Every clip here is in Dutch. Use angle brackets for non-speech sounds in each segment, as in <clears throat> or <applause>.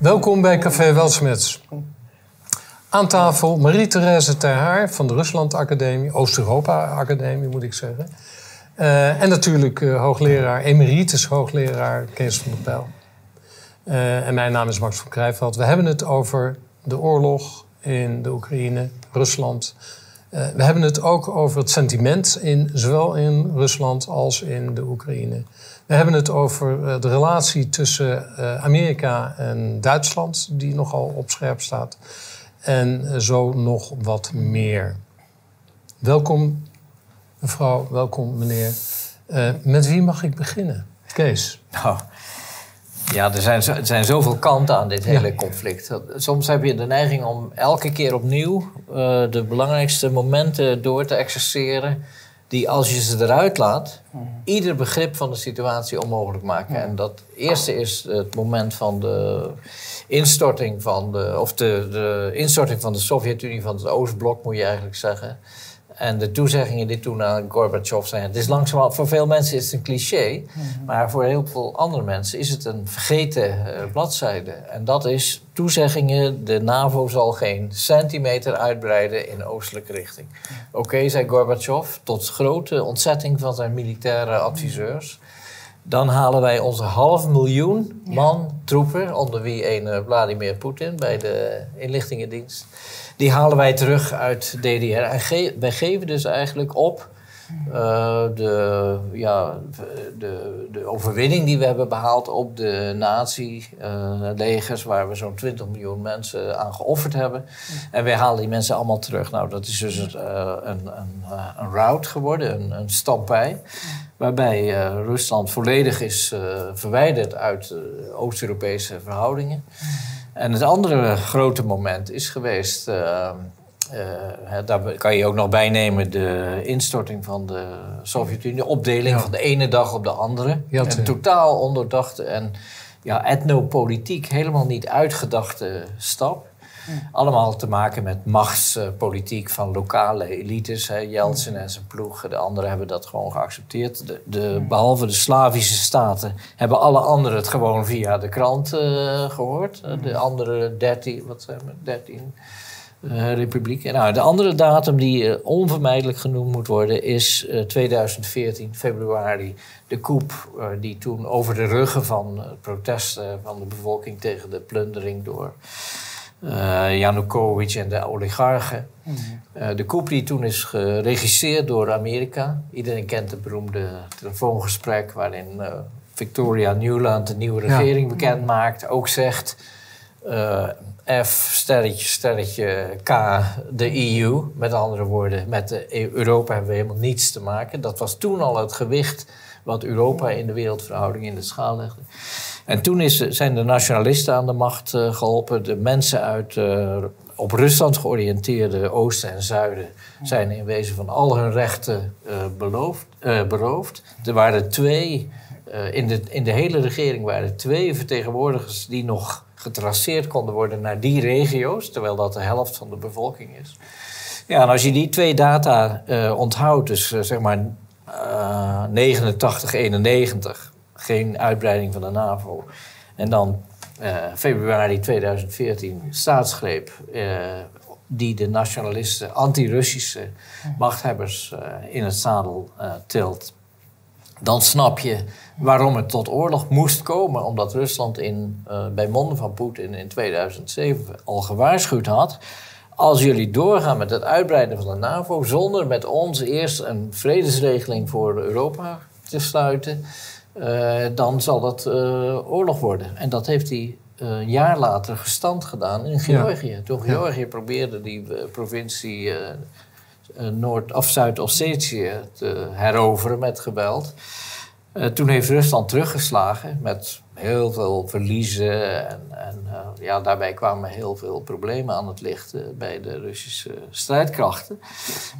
Welkom bij Café Welsmets. Aan tafel Marie-Thérèse Terhaar van de Rusland Academie, Oost-Europa Academie moet ik zeggen. Uh, en natuurlijk uh, hoogleraar, emeritus hoogleraar Kees van der Pijl. Uh, en mijn naam is Max van Krijveld. We hebben het over de oorlog in de Oekraïne, Rusland. we hebben het ook over het sentiment, in, zowel in Rusland als in de Oekraïne. We hebben het over de relatie tussen Amerika en Duitsland, die nogal op scherp staat. En zo nog wat meer. Welkom mevrouw, welkom meneer. Uh, met wie mag ik beginnen? Kees. Nou, ja, er zijn, er zijn zoveel kanten aan dit hele conflict. Soms heb je de neiging om elke keer opnieuw uh, de belangrijkste momenten door te exerceren. Die als je ze eruit laat, mhm. ieder begrip van de situatie onmogelijk maken. En dat eerste is het moment van de instorting van de, of de, de instorting van de Sovjet-Unie, van het Oostblok moet je eigenlijk zeggen. En de toezeggingen die toen aan Gorbachev zijn. Het is langzamerhand, voor veel mensen is het een cliché. Mhm. Maar voor heel veel andere mensen is het een vergeten uh, bladzijde. En dat is toezeggingen: de NAVO zal geen centimeter uitbreiden in oostelijke richting. Oké, zei Gorbachev, tot grote ontzetting van zijn militaire adviseurs. Dan halen wij onze half miljoen man troepen, onder wie een Vladimir Poetin bij de inlichtingendienst die halen wij terug uit DDR. Wij geven dus eigenlijk op uh, de, ja, de, de overwinning die we hebben behaald op de nazi-legers, waar we zo'n 20 miljoen mensen aan geofferd hebben. En wij halen die mensen allemaal terug. Nou, dat is dus een, uh, een, geworden, een, een stampij. Waarbij Rusland volledig is verwijderd uit Oost-Europese verhoudingen. En het andere grote moment is geweest. Uh, daar kan je ook nog bij nemen de instorting van de Sovjet-Unie, de opdeling van de ene dag op de andere. Een totaal ondoordachte en ja, etnopolitiek helemaal niet uitgedachte stap. Allemaal te maken met machtspolitiek van lokale elites. Hè. Jeltsin en zijn ploeg, de anderen hebben dat gewoon geaccepteerd. De, de, behalve de Slavische staten hebben alle anderen het gewoon via de krant uh, gehoord. De andere 13, wat zijn we, 13 uh, republieken. Nou, de andere datum die uh, onvermijdelijk genoemd moet worden is 2014, februari. De coup die toen over de ruggen van protesten van de bevolking tegen de plundering door uh, Yanukovych en de oligarchen. Mhm. Eh, de coup die toen is geregisseerd door Amerika. Iedereen kent het beroemde telefoongesprek waarin uh, Victoria Newland de nieuwe regering ja. bekend maakt. Ook zegt F sterretje sterretje K de EU. Met andere woorden, met de e- Europa hebben we helemaal niets te maken. Dat was toen al het gewicht wat Europa in de wereldverhouding in de schaal legde. En toen is, zijn de nationalisten aan de macht uh, geholpen. De mensen uit uh, op Rusland georiënteerde oosten en zuiden zijn in wezen van al hun rechten uh, beloofd, beroofd. Er waren twee, in, de, in de hele regering waren twee vertegenwoordigers die nog getraceerd konden worden naar die regio's, terwijl dat de helft van de bevolking is. Ja, en als je die twee data onthoudt, dus zeg maar 89, 91, geen uitbreiding van de NAVO. En dan uh, februari 2014 staatsgreep uh, die de nationalisten, anti-Russische machthebbers uh, in het zadel tilt. Dan snap je waarom het tot oorlog moest komen. Omdat Rusland in, bij monden van Poetin in 2007 al gewaarschuwd had als jullie doorgaan met het uitbreiden van de NAVO zonder met ons eerst een vredesregeling voor Europa te sluiten, uh, dan zal dat uh, oorlog worden. En dat heeft hij uh, een jaar later gestand gedaan in Georgië. Ja. Toen Georgië ja. probeerde die provincie Noord- of Zuid-Ossetië te heroveren met geweld. toen heeft Rusland teruggeslagen met heel veel verliezen. En, en uh, ja, daarbij kwamen heel veel problemen aan het licht uh, bij de Russische strijdkrachten.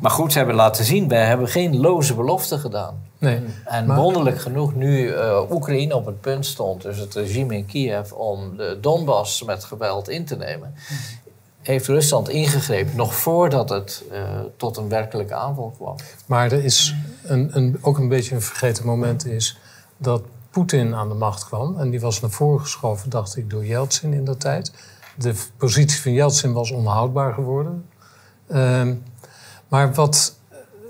Maar goed, ze hebben laten zien, wij hebben geen loze beloften gedaan. Nee, en maar... wonderlijk genoeg, nu uh, Oekraïne op het punt stond, dus het regime in Kiev, om de Donbass met geweld in te nemen, heeft Rusland ingegrepen, nog voordat het tot een werkelijke aanval kwam. Maar er is een, een, ook een beetje een vergeten moment is dat Poetin aan de macht kwam. En die was naar voren geschoven, dacht ik, door Yeltsin in dat tijd. De positie van Yeltsin was onhoudbaar geworden. Ehm, maar wat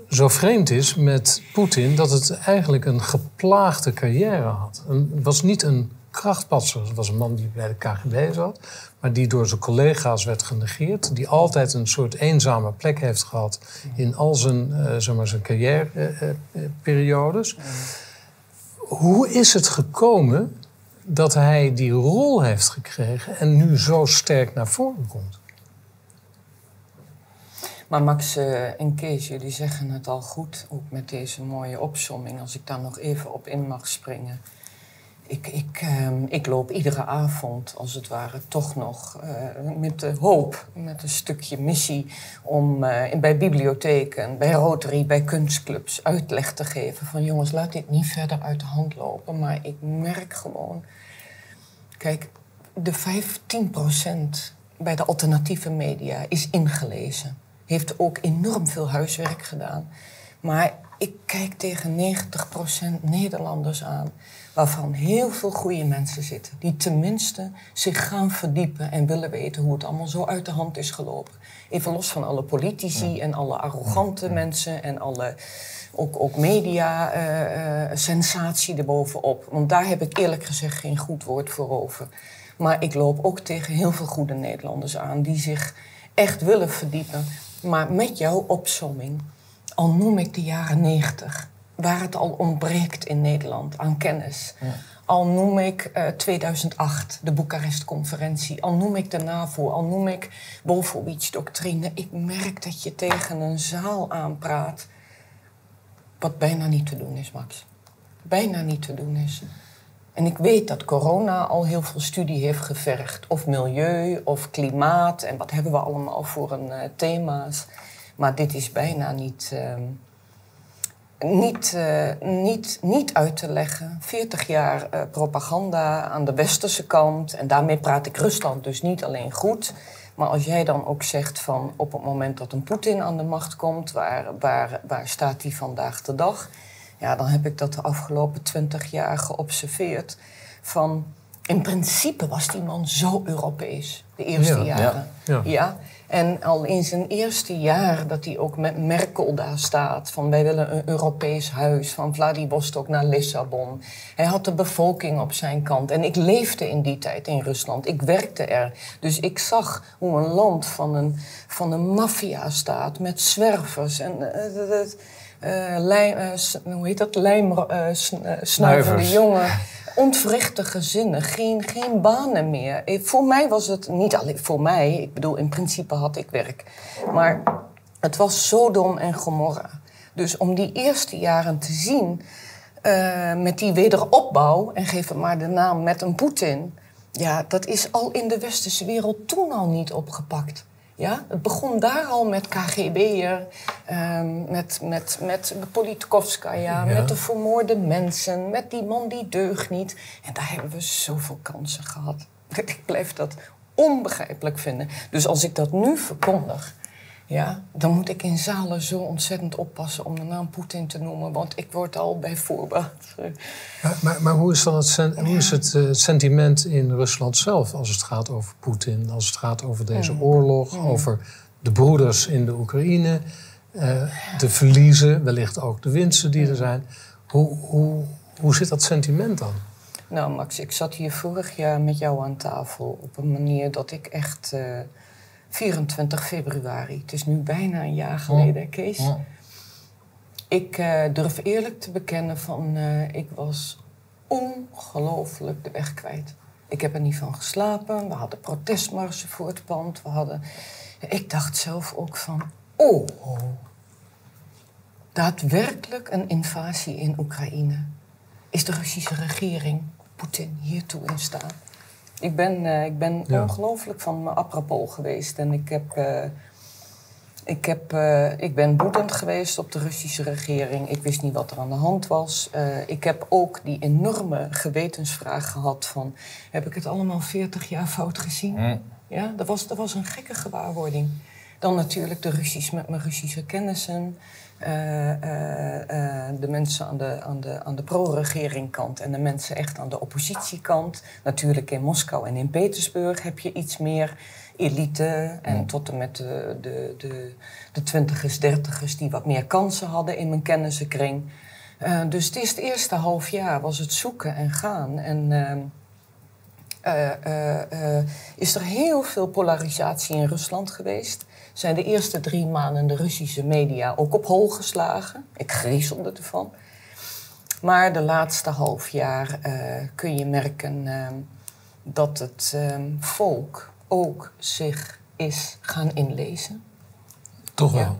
zo vreemd is met Poetin, dat het eigenlijk een geplaagde carrière had. Het was niet een krachtpatser. Het was een man die bij de KGB zat, maar die door zijn collega's werd genegeerd. Die altijd een soort eenzame plek heeft gehad in al zijn, uh, zeg maar, zijn carrièreperiodes. Uh, Hoe is het gekomen dat hij die rol heeft gekregen en nu zo sterk naar voren komt? Maar Max uh, en Kees, jullie zeggen het al goed, ook met deze mooie opsomming, als ik daar nog even op in mag springen. Ik, ik, uh, ik loop iedere avond, als het ware, toch nog uh, met de hoop, met een stukje missie om uh, bij bibliotheken, bij Rotary, bij kunstclubs uitleg te geven van jongens, laat dit niet verder uit de hand lopen. Maar ik merk gewoon, kijk, de 15% bij de alternatieve media is ingelezen heeft ook enorm veel huiswerk gedaan. Maar ik kijk tegen 90% Nederlanders aan, waarvan heel veel goede mensen zitten, die tenminste zich gaan verdiepen en willen weten hoe het allemaal zo uit de hand is gelopen. Even los van alle politici en alle arrogante mensen en alle ook, ook media-sensatie uh, erbovenop. Want daar heb ik eerlijk gezegd geen goed woord voor over. Maar ik loop ook tegen heel veel goede Nederlanders aan die zich echt willen verdiepen maar met jouw opsomming, al noem ik de jaren 90, waar het al ontbreekt in Nederland aan kennis. Ja. Al noem ik uh, 2008, de Boekarest-conferentie. Al noem ik de NAVO. Al noem ik Wolfowitz-doctrine. Ik merk dat je tegen een zaal aanpraat. Wat bijna niet te doen is, Max. Bijna niet te doen is. En ik weet dat corona al heel veel studie heeft gevergd. Of milieu, of klimaat. En wat hebben we allemaal voor een uh, thema's. Maar dit is bijna niet, uh, niet, uh, niet, niet uit te leggen. 40 jaar uh, propaganda aan de westerse kant. En daarmee praat ik Rusland dus niet alleen goed. Maar als jij dan ook zegt van op het moment dat een Poetin aan de macht komt, waar, waar, waar staat hij vandaag de dag? Ja, dan heb ik dat de afgelopen twintig jaar geobserveerd. Van, in principe was die man zo Europees, de eerste Ja, jaren. ja. Ja. En al in zijn eerste jaar dat hij ook met Merkel daar staat... van wij willen een Europees huis, van Vladivostok naar Lissabon. Hij had de bevolking op zijn kant. En ik leefde in die tijd in Rusland, ik werkte er. Dus ik zag hoe een land van een, van een maffia-staat met zwervers... en uh, uh, lijm, uh, s- hoe heet dat? Lijm, snuivende jongen. <laughs> Ontwrichte gezinnen, geen, geen banen meer. Eh, Voor mij was het, niet alleen voor mij, ik bedoel, in principe had ik werk. Maar het was Sodom en Gomorra. Dus om die eerste jaren te zien eh, met die wederopbouw, en geef het maar de naam met een Poetin, ja, dat is al in de westerse wereld toen al niet opgepakt. Ja, het begon daar al met KGB'er, ehm, met, met, met Politkovskaya, Ja. met de vermoorde mensen, met die man die deugt niet. En daar hebben we zoveel kansen gehad. <laughs> Ik blijf dat onbegrijpelijk vinden. Dus als ik dat nu verkondig, ja, dan moet ik in zalen zo ontzettend oppassen om de naam Poetin te noemen, want ik word al bij voorbaat. eh, Maar, maar, maar hoe is dan het, sen- hoe is het eh, sentiment in Rusland zelf als het gaat over Poetin, als het gaat over deze oorlog, over de broeders in de Oekraïne, eh, de verliezen, wellicht ook de winsten die er zijn. Hoe, hoe, hoe zit dat sentiment dan? Nou, Max, ik zat hier vorig jaar met jou aan tafel op een manier dat ik echt 24 februari, het is nu bijna een jaar geleden, Kees. Ja. Ik eh, durf eerlijk te bekennen van, eh, ik was ongelooflijk de weg kwijt. Ik heb er niet van geslapen. We hadden protestmarsen voor het pand. We hadden... Ik dacht zelf ook van, oh, daadwerkelijk een invasie in Oekraïne. Is de Russische regering Poetin hiertoe in staat? Ik ben, eh, ik ben Ja. ongelooflijk van mijn apropos geweest. En ik heb... eh, ik, heb, eh, ik ben woedend geweest op de Russische regering. Ik wist niet wat er aan de hand was. Eh, ik heb ook die enorme gewetensvraag gehad van... heb ik het allemaal 40 jaar fout gezien? Hm. Ja, dat was, dat was een gekke gewaarwording. Dan natuurlijk de Russisch met mijn Russische kennissen. Uh, uh, uh, de mensen aan de, aan de, aan de pro-regering kant en de mensen echt aan de oppositiekant. Natuurlijk in Moskou en in Petersburg heb je iets meer elite. En tot en met de, de, de, de twintigers, dertigers die wat meer kansen hadden in mijn kennissenkring. dus het, is het eerste half jaar was het zoeken en gaan. En ehm, is er heel veel polarisatie in Rusland geweest zijn de eerste drie maanden de Russische media ook op hol geslagen. Ik griezelde ervan. Maar de laatste half jaar uh, kun je merken uh, dat het uh, volk ook zich is gaan inlezen. Toch wel? Ja.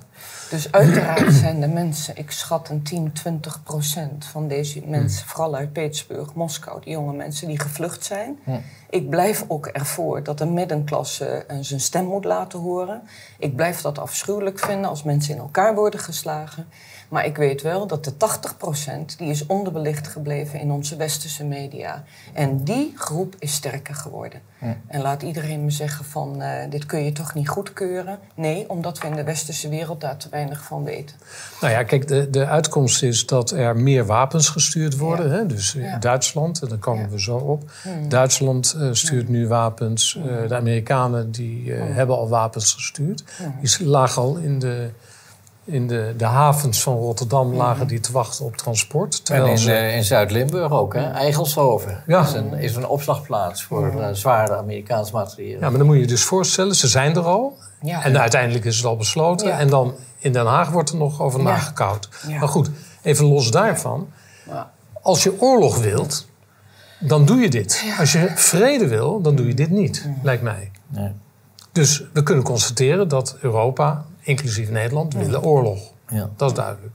Dus uiteraard <clears throat> zijn de mensen, ik schat een 10, 20 procent van deze mensen, vooral uit Petersburg, Moskou, die jonge mensen die gevlucht zijn. Ik blijf ook ervoor dat de middenklasse zijn stem moet laten horen. Ik blijf dat afschuwelijk vinden als mensen in elkaar worden geslagen. Maar ik weet wel dat de 80% die is onderbelicht gebleven in onze westerse media. En die groep is sterker geworden. En laat iedereen me zeggen van uh, dit kun je toch niet goedkeuren. Nee, omdat we in de westerse wereld daar te weinig van weten. Nou ja, kijk, de, de uitkomst is dat er meer wapens gestuurd worden. Ja. Hè? Dus ja. Duitsland, en daar komen we zo op. Hmm. Duitsland uh, stuurt nu wapens. Uh, de Amerikanen die hmm. hebben al wapens gestuurd. Die lagen al in de in de, de havens van Rotterdam lagen die te wachten op transport. En in, ze... in Zuid-Limburg ook, hè? Eigelshoven. Ja. Is, een, is een opslagplaats voor uh, zware Amerikaans materieel. Ja, maar dan moet je je dus voorstellen, ze zijn er al. Ja. En uiteindelijk is het al besloten. Ja. En dan in Den Haag wordt er nog over nagekoud. Maar goed, even los daarvan. Als je oorlog wilt, dan doe je dit. Als je vrede wil, dan doe je dit niet, lijkt mij. Nee. Dus we kunnen constateren dat Europa inclusief Nederland, willen oorlog. Ja. Dat is duidelijk.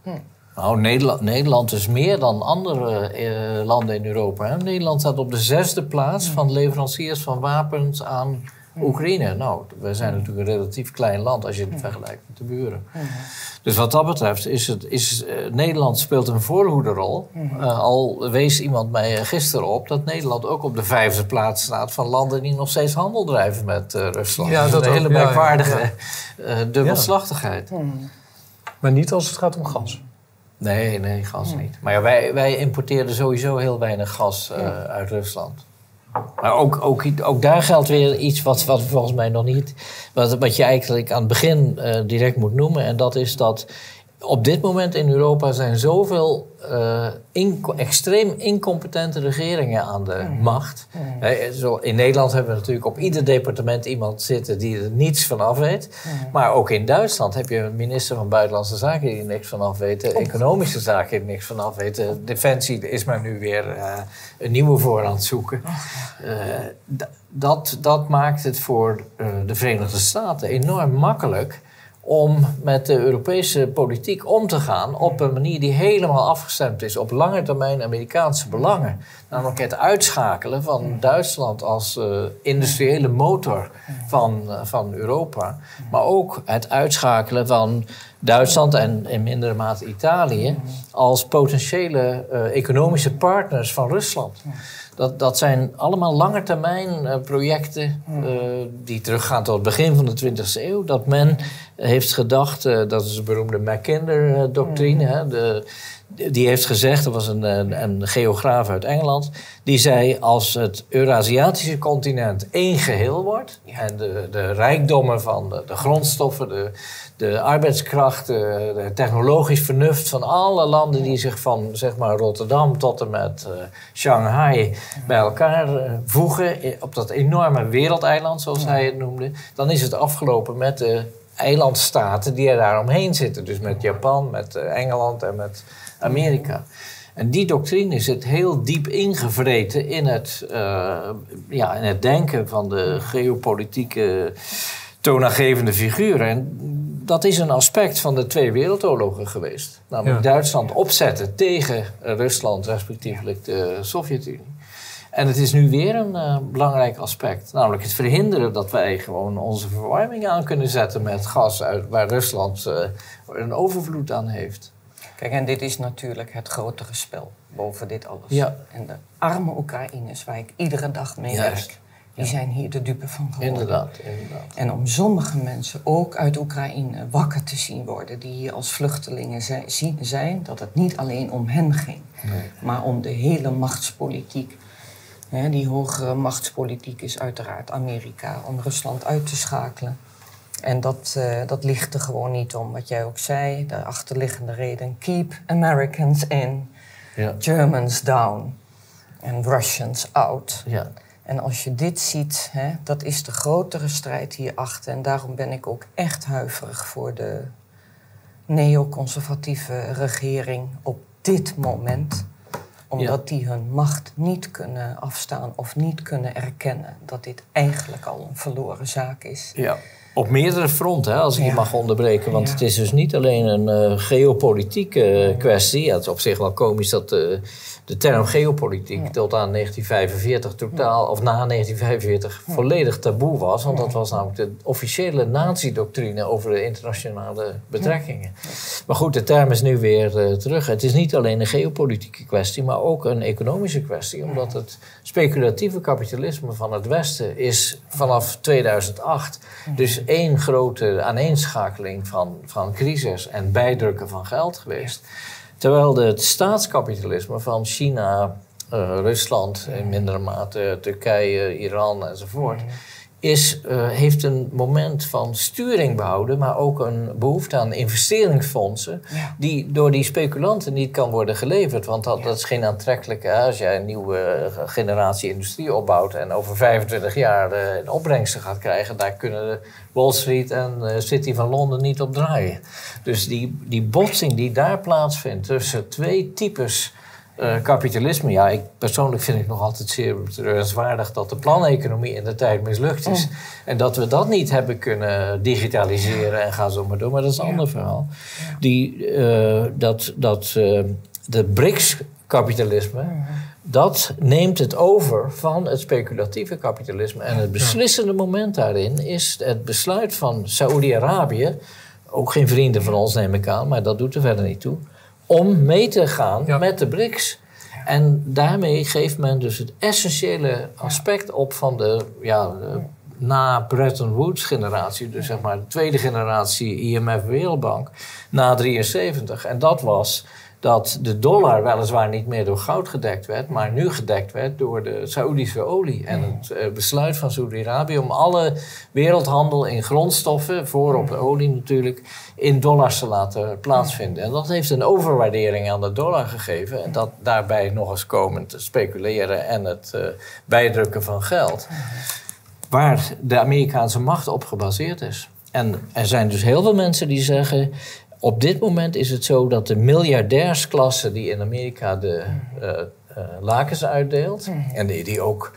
Nou, Nederland, Nederland is meer dan andere eh, landen in Europa. Hè? Nederland staat op de zesde plaats van leveranciers van wapens aan Oekraïne. Nou, we zijn natuurlijk een relatief klein land als je het vergelijkt met de buren. Dus wat dat betreft is, het, is uh, Nederland speelt een voorhoederrol. Uh, al wees iemand mij gisteren op dat Nederland ook op de vijfde plaats staat van landen die nog steeds handel drijven met uh, Rusland. Ja, dat is een hele merkwaardige ja, ja. dubbelslachtigheid. Maar niet als het gaat om gas. Nee, nee, gas niet. Maar wij, wij importeerden sowieso heel weinig gas uit Rusland. Maar ook, ook, ook daar geldt weer iets wat, wat volgens mij nog niet. Wat, wat je eigenlijk aan het begin uh, direct moet noemen. En dat is dat op dit moment in Europa zijn zoveel uh, inco extreem incompetente regeringen aan de mm. macht. Mm. He, zo in Nederland hebben we natuurlijk op ieder departement iemand zitten die er niets van af weet. Mm. Maar ook in Duitsland heb je een minister van Buitenlandse Zaken die er niks van af weet. Economische zaken die er niks van af weten. Defensie is maar nu weer uh, een nieuwe voor aan het zoeken. Uh, dat, dat maakt het voor de Verenigde Staten enorm makkelijk om met de Europese politiek om te gaan op een manier die helemaal afgestemd is op lange termijn Amerikaanse belangen. Namelijk het uitschakelen van Duitsland als uh, industriële motor van, uh, van Europa. Maar ook het uitschakelen van Duitsland en in mindere mate Italië als potentiële uh, economische partners van Rusland. Dat, dat zijn allemaal langetermijn uh, projecten uh, die teruggaan tot het begin van de 20e eeuw. Dat men heeft gedacht, uh, dat is de beroemde Mackinder-doctrine. De, die heeft gezegd, dat was een, een, een, geograaf uit Engeland, die zei als het Eurasiatische continent één geheel wordt en de, de rijkdommen van de, de grondstoffen, de, de arbeidskracht, de, de, technologisch vernuft van alle landen die zich van zeg maar, Rotterdam tot en met uh, Shanghai bij elkaar uh, voegen op dat enorme wereldeiland, zoals hij het noemde, dan is het afgelopen met de eilandstaten die er daaromheen zitten. Dus met Japan, met Engeland en met Amerika. En die doctrine zit heel diep ingevreten in het, ja, in het denken van de geopolitieke toonaangevende figuren. En dat is een aspect van de twee wereldoorlogen geweest. Namelijk ja. Duitsland opzetten tegen Rusland, respectievelijk de Sovjet-Unie. En het is nu weer een uh, belangrijk aspect. Namelijk het verhinderen dat wij gewoon onze verwarming aan kunnen zetten met gas uit, waar Rusland uh, een overvloed aan heeft. Kijk, en dit is natuurlijk het grotere spel boven dit alles. Ja. En de arme Oekraïners, waar ik iedere dag mee werk Die zijn hier de dupe van geworden. Inderdaad, inderdaad. En om sommige mensen, ook uit Oekraïne, wakker te zien worden, die hier als vluchtelingen zijn, zien- zijn dat het niet alleen om hen ging, maar om de hele machtspolitiek. Die hogere machtspolitiek is uiteraard Amerika om Rusland uit te schakelen. En dat, eh, dat ligt er gewoon niet om. Wat jij ook zei, de achterliggende reden: keep Americans in, Ja. Germans down en Russians out. Ja. En als je dit ziet, hè, dat is de grotere strijd hierachter. En daarom ben ik ook echt huiverig voor de neoconservatieve regering op dit moment. Omdat die hun macht niet kunnen afstaan of niet kunnen erkennen dat dit eigenlijk al een verloren zaak is. Ja. Op meerdere fronten, als ik je Ja. mag onderbreken. Want Ja. het is dus niet alleen een eh, geopolitieke eh, kwestie. Ja, het is op zich wel komisch dat eh, de term geopolitiek tot aan 1945 totaal, of na 1945, volledig taboe was. Want dat was namelijk de officiële nazi-doctrine over de internationale betrekkingen. Maar goed, de term is nu weer terug. Het is niet alleen een geopolitieke kwestie, maar ook een economische kwestie. Omdat het speculatieve kapitalisme van het Westen is vanaf 2008 dus één grote aaneenschakeling van, van crisis en bijdrukken van geld geweest. Terwijl het staatskapitalisme van China, eh, Rusland, in mindere mate Turkije, Iran enzovoort, is, eh, heeft een moment van sturing behouden, maar ook een behoefte aan investeringsfondsen, Ja. die door die speculanten niet kan worden geleverd. Want dat, dat is geen aantrekkelijke. Als jij een nieuwe eh, generatie industrie opbouwt en over 25 jaar eh, een opbrengsten gaat krijgen, daar kunnen Wall Street en City van Londen niet op draaien. Dus die, die botsing die daar plaatsvindt tussen twee types. Eh, kapitalisme, ja, ik persoonlijk vind ik nog altijd zeer betreurenswaardig dat de planeconomie in de tijd mislukt is. En dat we dat niet hebben kunnen digitaliseren en ga zo maar door. Maar dat is een ander verhaal. Die, eh, dat dat eh, de BRICS-kapitalisme, dat neemt het over van het speculatieve kapitalisme. En het beslissende moment daarin is het besluit van Saoedi-Arabië, ook geen vrienden van ons neem ik aan, maar dat doet er verder niet toe, om mee te gaan Ja. met de BRICS. En daarmee geeft men dus het essentiële aspect op van de, ja, de na Bretton Woods generatie, dus zeg maar de tweede generatie IMF Wereldbank, na 73. En dat was dat de dollar weliswaar niet meer door goud gedekt werd, maar nu gedekt werd door de Saoedische olie. En het eh, besluit van Saudi-Arabië om alle wereldhandel in grondstoffen, voorop de olie natuurlijk, in dollars te laten plaatsvinden. En dat heeft een overwaardering aan de dollar gegeven. En dat daarbij nog eens komen te speculeren en het eh, bijdrukken van geld. Waar de Amerikaanse macht op gebaseerd is. En er zijn dus heel veel mensen die zeggen. Op dit moment is het zo dat de miljardairsklasse die in Amerika de eh, lakens uitdeelt. En die, die ook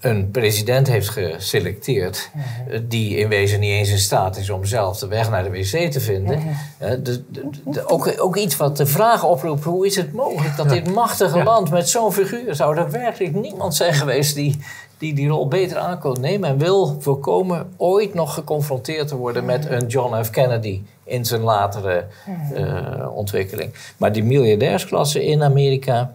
een president heeft geselecteerd. eh, die in wezen niet eens in staat is om zelf de weg naar de wc te vinden. De, de- de- ook, ook iets wat de vraag oproept: hoe is het mogelijk dat dit machtige land met zo'n figuur. zou er werkelijk niemand zijn geweest die. Die die rol beter aan kon nemen en wil voorkomen ooit nog geconfronteerd te worden met een John F. Kennedy in zijn latere eh, ontwikkeling. Maar die miljardairsklasse in Amerika,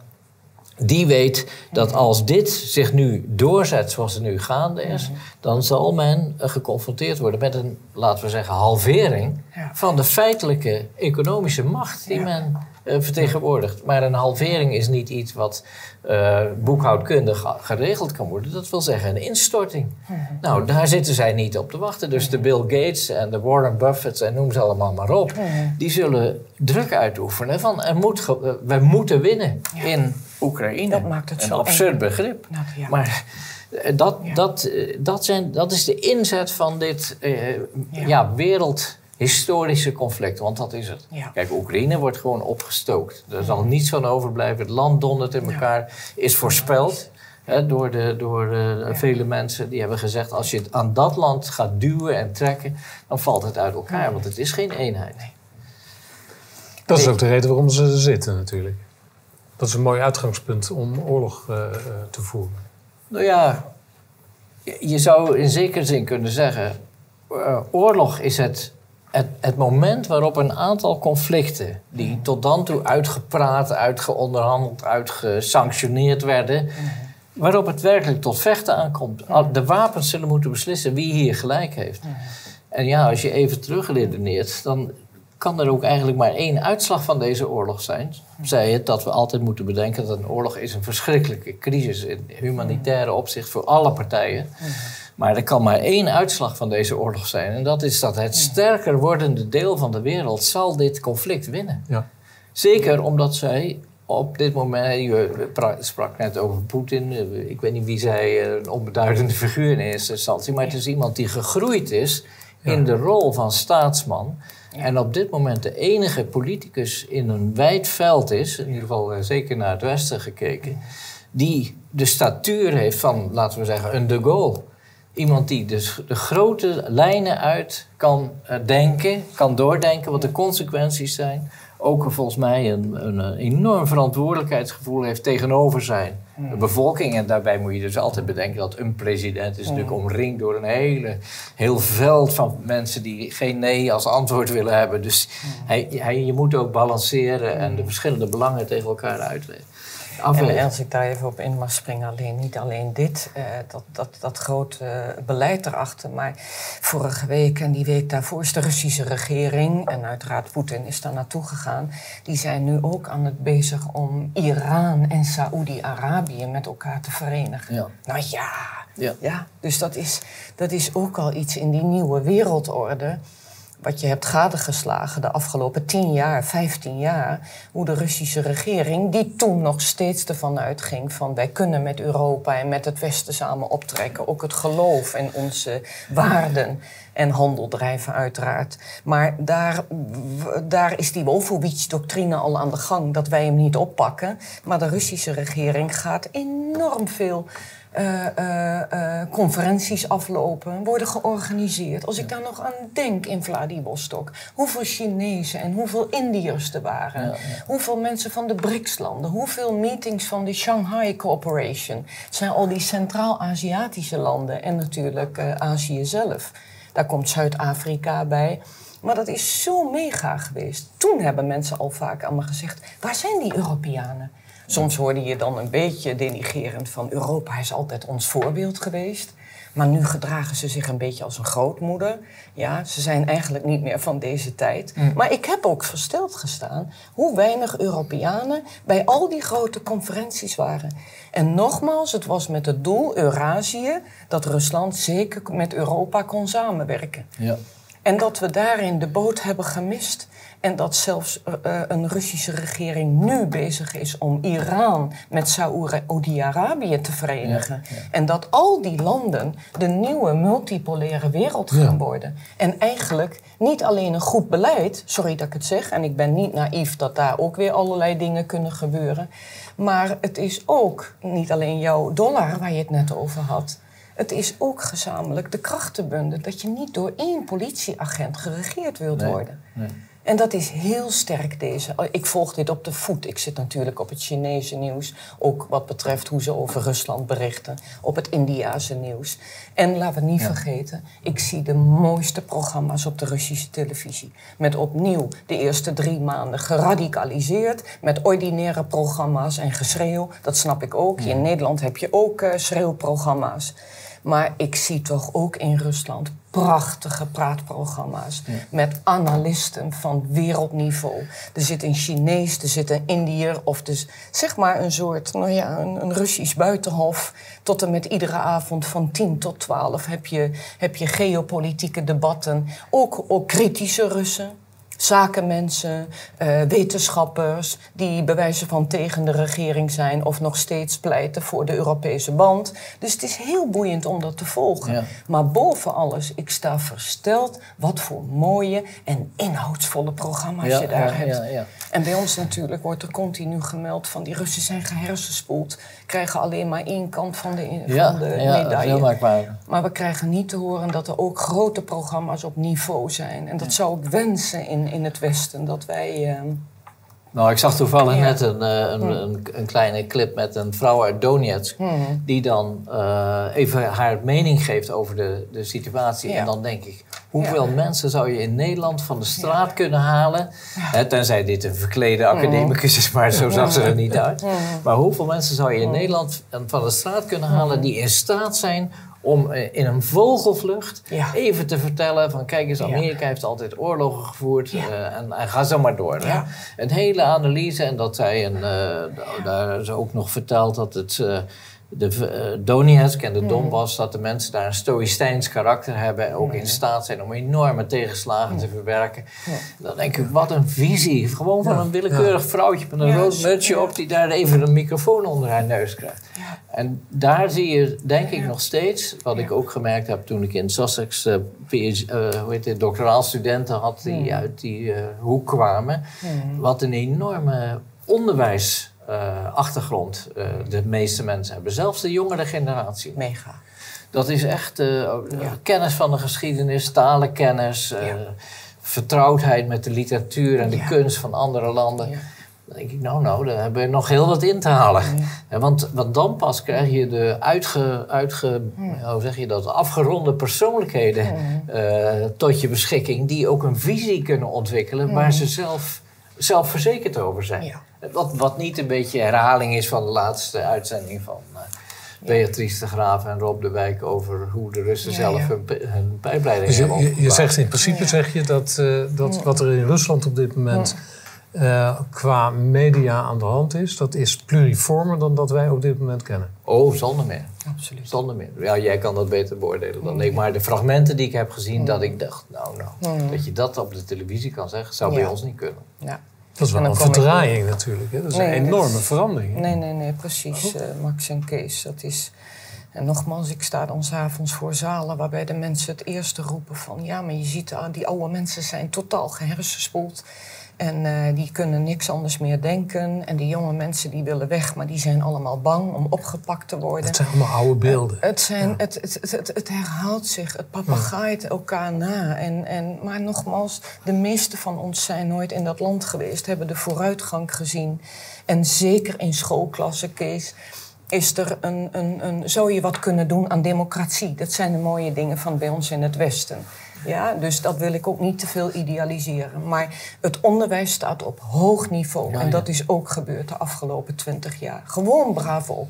die weet dat als dit zich nu doorzet zoals het nu gaande is, dan zal men eh, geconfronteerd worden met een, laten we zeggen, halvering van de feitelijke economische macht die men vertegenwoordigt. Maar een halvering is niet iets wat eh, boekhoudkundig ge- geregeld kan worden. Dat wil zeggen een instorting. Nou, daar zitten zij niet op te wachten. Dus de Bill Gates en de Warren Buffett en noem ze allemaal maar op. Die zullen druk uitoefenen van er moet eh, we moeten winnen in Oekraïne. Dat maakt het een zo absurd eng. begrip. Nou, ja. Maar eh, dat, Ja. dat, eh, dat, zijn, dat is de inzet van dit eh, Ja. ja. Wereldhistorische conflict. Want dat is het. Ja. Kijk, Oekraïne wordt gewoon opgestookt. Er zal niets van overblijven. Het land dondert in Ja. elkaar. Is voorspeld hè, door, de, door eh, vele mensen. Die hebben gezegd, als je het aan dat land gaat duwen en trekken... dan valt het uit elkaar. Want het is geen eenheid. Dat is ook de reden waarom ze er zitten natuurlijk. Dat is een mooi uitgangspunt om oorlog eh, eh, te voeren. Nou ja, je- je zou in zekere zin kunnen zeggen... oorlog is het, het, het moment waarop een aantal conflicten... die tot dan toe uitgepraat, uitgeonderhandeld, uitgesanctioneerd werden... waarop het werkelijk tot vechten aankomt. De wapens zullen moeten beslissen wie hier gelijk heeft. En ja, als je even terugredeneert, dan kan er ook eigenlijk maar één uitslag van deze oorlog zijn. Zij het dat we altijd moeten bedenken dat een oorlog is een verschrikkelijke crisis in humanitaire opzicht voor alle partijen. Maar er kan maar één uitslag van deze oorlog zijn. En dat is dat het sterker wordende deel van de wereld zal dit conflict winnen. Ja. Zeker omdat zij op dit moment, je sprak net over Poetin. Ik weet niet wie zij een onbeduidende figuur in eerste instantie. Maar het is iemand die gegroeid is in de rol van staatsman. En op dit moment de enige politicus in een wijd veld is, in ieder geval eh, zeker naar het westen gekeken, die de statuur heeft van, laten we zeggen, een de Gaulle. Iemand die dus de grote lijnen uit kan eh, denken, kan doordenken wat de consequenties zijn ook volgens mij een, een, enorm verantwoordelijkheidsgevoel heeft tegenover zijn hmm. de bevolking. En daarbij moet je dus altijd bedenken dat een president is natuurlijk hmm. omringd door een hele, heel veld van mensen die geen nee als antwoord willen hebben. Dus hmm. hij, hij, je moet ook balanceren en de verschillende belangen tegen elkaar En als ik daar even op in mag springen, alleen niet alleen dit, uh, dat, dat, dat grote beleid erachter. Maar vorige week en die week daarvoor is de Russische regering, en uiteraard Poetin is daar naartoe gegaan, die zijn nu ook aan het bezig om Iran en Saoedi-Arabië met elkaar te verenigen. Ja. Nou ja, ja. ja. dus dat is, dat is ook al iets in die nieuwe wereldorde wat je hebt gadegeslagen de afgelopen 10 jaar, 15 jaar, hoe de Russische regering, die toen nog steeds ervan uitging van wij kunnen met Europa en met het Westen samen optrekken, ook het geloof en onze waarden en handel drijven uiteraard. Maar daar, daar is die Wolfowitz-doctrine al aan de gang, dat wij hem niet oppakken. Maar de Russische regering gaat enorm veel uh, uh, conferenties aflopen, worden georganiseerd. Als ik daar nog aan denk in Vladivostok, hoeveel Chinezen en hoeveel Indiërs er waren, hoeveel mensen van de BRICS-landen, hoeveel meetings van de Shanghai Cooperation. Het zijn al die Centraal-Aziatische landen en natuurlijk Azië zelf. Daar komt Zuid-Afrika bij. Maar dat is zo mega geweest. Toen hebben mensen al vaak aan me gezegd: waar zijn die Europeanen? Soms hoorde je dan een beetje denigerend van Europa is altijd ons voorbeeld geweest. Maar nu gedragen ze zich een beetje als een grootmoeder. Ja, ze zijn eigenlijk niet meer van deze tijd. Mm. Maar ik heb ook versteld gestaan hoe weinig Europeanen bij al die grote conferenties waren. En nogmaals, het was met het doel Eurasië dat Rusland zeker met Europa kon samenwerken. Ja. En dat we daarin de boot hebben gemist. En dat zelfs uh, een Russische regering nu bezig is om Iran met Saoedi-Arabië te verenigen. En dat al die landen de nieuwe multipolaire wereld gaan worden. En eigenlijk niet alleen een goed beleid, sorry dat ik het zeg, en ik ben niet naïef dat daar ook weer allerlei dingen kunnen gebeuren. Maar het is ook niet alleen jouw dollar waar je het net over had. Het is ook gezamenlijk de krachtenbunden dat je niet door één politieagent geregeerd wilt worden. Nee. En dat is heel sterk deze. Oh, ik volg dit op de voet. Ik zit natuurlijk op het Chinese nieuws. Ook wat betreft hoe ze over Rusland berichten. Op het Indiase nieuws. En laten we niet vergeten, ik zie de mooiste programma's op de Russische televisie. Met opnieuw de eerste drie maanden geradicaliseerd. Met ordinaire programma's en geschreeuw. Dat snap ik ook. In Nederland heb je ook uh, schreeuwprogramma's. Maar ik zie toch ook in Rusland prachtige praatprogramma's. Met analisten van wereldniveau. Er zit een Chinees, er zit een Indiër. Of dus zeg maar een soort, nou ja, een, een Russisch buitenhof. Tot en met iedere avond van 10 tot 12 heb je, heb je geopolitieke debatten. Ook, ook kritische Russen zakenmensen, uh, wetenschappers die bewijzen van tegen de regering zijn of nog steeds pleiten voor de Europese band. Dus het is heel boeiend om dat te volgen. Maar boven alles, ik sta versteld wat voor mooie en inhoudsvolle programma's je daar hebt. En bij ons natuurlijk wordt er continu gemeld van die Russen zijn gehersenspoeld, krijgen alleen maar één kant van de, van de medaille. Maar we krijgen niet te horen dat er ook grote programma's op niveau zijn. En dat zou ik wensen in, in het Westen, dat wij. Ehm, Nou, ik zag toevallig Ja. net een, eh, een, een, een kleine clip met een vrouw uit Donetsk... Hmm. die dan eh, even haar mening geeft over de, de situatie. Ja. En dan denk ik, hoeveel mensen zou je in Nederland van de straat kunnen halen? Hè, tenzij dit een verklede academicus is, maar zo zag ze er niet uit. Maar hoeveel mensen zou je in Nederland van de straat kunnen halen... die in staat zijn om eh, in een vogelvlucht Ja. even te vertellen van... kijk eens, Ja. Amerika heeft altijd oorlogen gevoerd Ja. eh, en, en ga zo maar door. Een hele analyse en dat zij, een, eh, daar is ook nog verteld dat het... de eh, Donetsk en de. Donbass, dat de mensen daar een stoïcijns karakter hebben en ook in staat zijn om enorme tegenslagen te verwerken. Dan denk ik, wat een visie. Gewoon van een willekeurig vrouwtje met een rood mutsje op die daar even een microfoon onder haar neus krijgt. En daar zie je, denk ik nog steeds, wat ik ook gemerkt heb toen ik in Sussex eh, PhD, eh, hoe heet het, doctoraalstudenten had die uit die hoek kwamen, wat een enorme onderwijsachtergrond eh, de meeste mensen hebben. Zelfs de jongere generatie. Mega. Dat is echt eh, kennis van de geschiedenis, talenkennis, eh, vertrouwdheid met de literatuur en de Ja. kunst van andere landen. Ja. Dan denk ik, nou, nou, daar hebben we nog heel wat in te halen. Ja, want, want dan pas krijg je de uitge, uitge, hoe zeg je dat, afgeronde persoonlijkheden eh, tot je beschikking, die ook een visie kunnen ontwikkelen waar ze zelf, zelfverzekerd over zijn. Ja. Wat, wat niet een beetje herhaling is van de laatste uitzending van eh, Beatrice de Graaf en Rob de Wijk over hoe de Russen Ja, zelf ja. hun, hun Dus je, hebben zegt in principe zeg je dat, eh, dat wat er in Rusland op dit moment eh, qua media aan de hand is, dat is pluriformer dan dat wij op dit moment kennen. Oh, zonder meer. Absoluut. Zonder meer. Ja, jij kan dat beter beoordelen dan ik. Maar de fragmenten die ik heb gezien, dat ik dacht, nou, nou, dat je dat op de televisie kan zeggen, zou bij ons niet kunnen. Ja. Dat is wel En een verdraaiing natuurlijk. Hè? Dat is Nee, een enorme is- verandering. Nee, nee, nee, precies, eh, Max en Kees. Dat is... En nogmaals, ik sta dan s'avonds voor zalen waarbij de mensen het eerste roepen van... ja, maar je ziet, ah, die oude mensen zijn totaal gehersenspoeld. En eh, die kunnen niks anders meer denken. En die jonge mensen die willen weg, maar die zijn allemaal bang om opgepakt te worden. Het zijn allemaal oude beelden. Het, zijn, het, het, het, het, het herhaalt zich, het papagaait elkaar na. En, en, maar nogmaals, de meeste van ons zijn nooit in dat land geweest, hebben de vooruitgang gezien. En zeker in schoolklassen, Kees, is er een, een, een, zou je wat kunnen doen aan democratie. Dat zijn de mooie dingen van bij ons in het Westen. Ja, dus dat wil ik ook niet te veel idealiseren. Maar het onderwijs staat op hoog niveau. Ja, en dat is ook gebeurd de afgelopen twintig jaar. Gewoon bravo.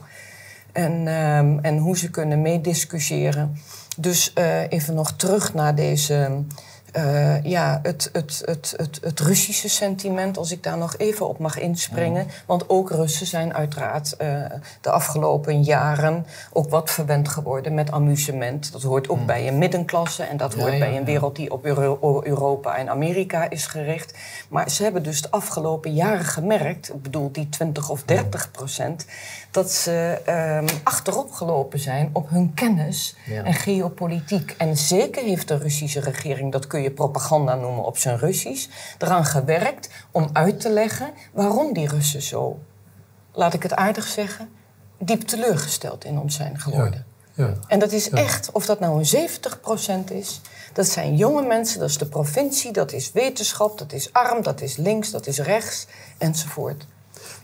En, ehm, en hoe ze kunnen meediscussiëren. Dus eh, even nog terug naar deze. Eh, ja, het, het, het, het, het Russische sentiment, als ik daar nog even op mag inspringen. Want ook Russen zijn uiteraard eh, de afgelopen jaren ook wat verwend geworden met amusement. Dat hoort ook bij een middenklasse en dat Ja, hoort ja, bij een wereld die op Euro- Europa en Amerika is gericht. Maar ze hebben dus de afgelopen jaren gemerkt, ik bedoel die 20 of 30 procent, dat ze ehm, achterop gelopen zijn op hun kennis Ja. en geopolitiek. En zeker heeft de Russische regering, dat kun je propaganda noemen op zijn Russisch, eraan gewerkt om uit te leggen waarom die Russen zo, laat ik het aardig zeggen, diep teleurgesteld in ons zijn geworden. Ja. En dat is echt, of dat nou een 70% is, dat zijn jonge mensen, dat is de provincie, dat is wetenschap, dat is arm, dat is links, dat is rechts, enzovoort.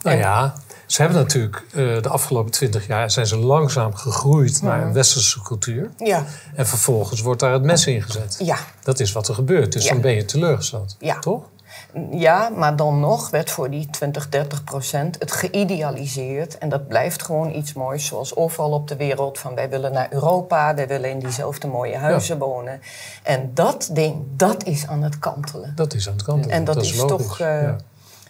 Nou En- ja, ze hebben natuurlijk eh, de afgelopen twintig jaar zijn ze langzaam gegroeid naar een westerse cultuur. Ja, En vervolgens wordt daar het mes in gezet. ja, Dat is wat er gebeurt. Dus Ja. dan ben je teleurgesteld. Ja. Toch? ja, maar dan nog werd voor die 20, 30 procent het geïdealiseerd. En dat blijft gewoon iets moois, zoals overal op de wereld. Van wij willen naar Europa, wij willen in diezelfde mooie huizen wonen. En dat ding, dat is aan het kantelen. Dat is aan het kant. En dat, is, toch. eh, Ja.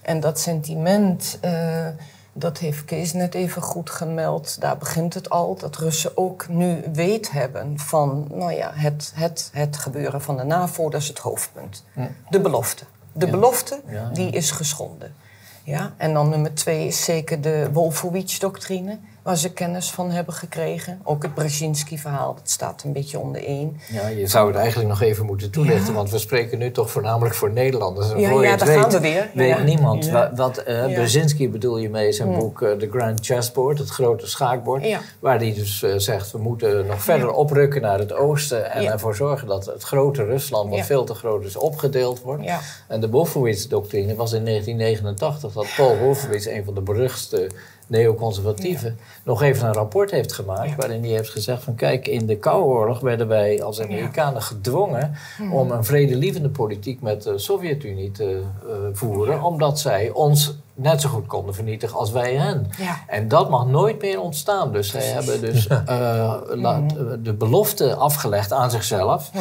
En dat sentiment, eh, dat heeft Kees net even goed gemeld. Daar begint het al. Dat Russen ook nu weet hebben van, nou ja, het, het, het gebeuren van de NAVO, dat is het hoofdpunt. De belofte. De Ja. belofte, die is geschonden. Ja? En dan nummer twee is zeker de Wolfowitz-doctrine. Waar ze kennis van hebben gekregen. Ook het Brzezinski-verhaal, dat staat een beetje onder één. Ja, je zou het eigenlijk nog even moeten toelichten, Ja. want we spreken nu toch voornamelijk voor Nederlanders. En Ja, voor ja, het daar weet, gaan we weer. weet Ja. niemand. Wat eh. Brzezinski bedoel je mee zijn boek eh, The Grand Chessboard, het grote schaakbord. Waar hij dus eh, zegt, we moeten nog verder oprukken naar het oosten en ervoor zorgen dat het grote Rusland, wat veel te groot is, opgedeeld wordt. En de Wolfowitz-doctrine was in 1989 dat Paul Wolfowitz, een van de beruchtste neoconservatieven, nog even een rapport heeft gemaakt Ja. waarin hij heeft gezegd van kijk, in de Koude Oorlog werden wij als Amerikanen gedwongen Hmm. om een vredelievende politiek met de Sovjet-Unie te eh, voeren, omdat zij ons net zo goed konden vernietigen als wij hen. Ja. En dat mag nooit meer ontstaan. Dus zij hebben dus <laughs> eh, la- de belofte afgelegd aan zichzelf.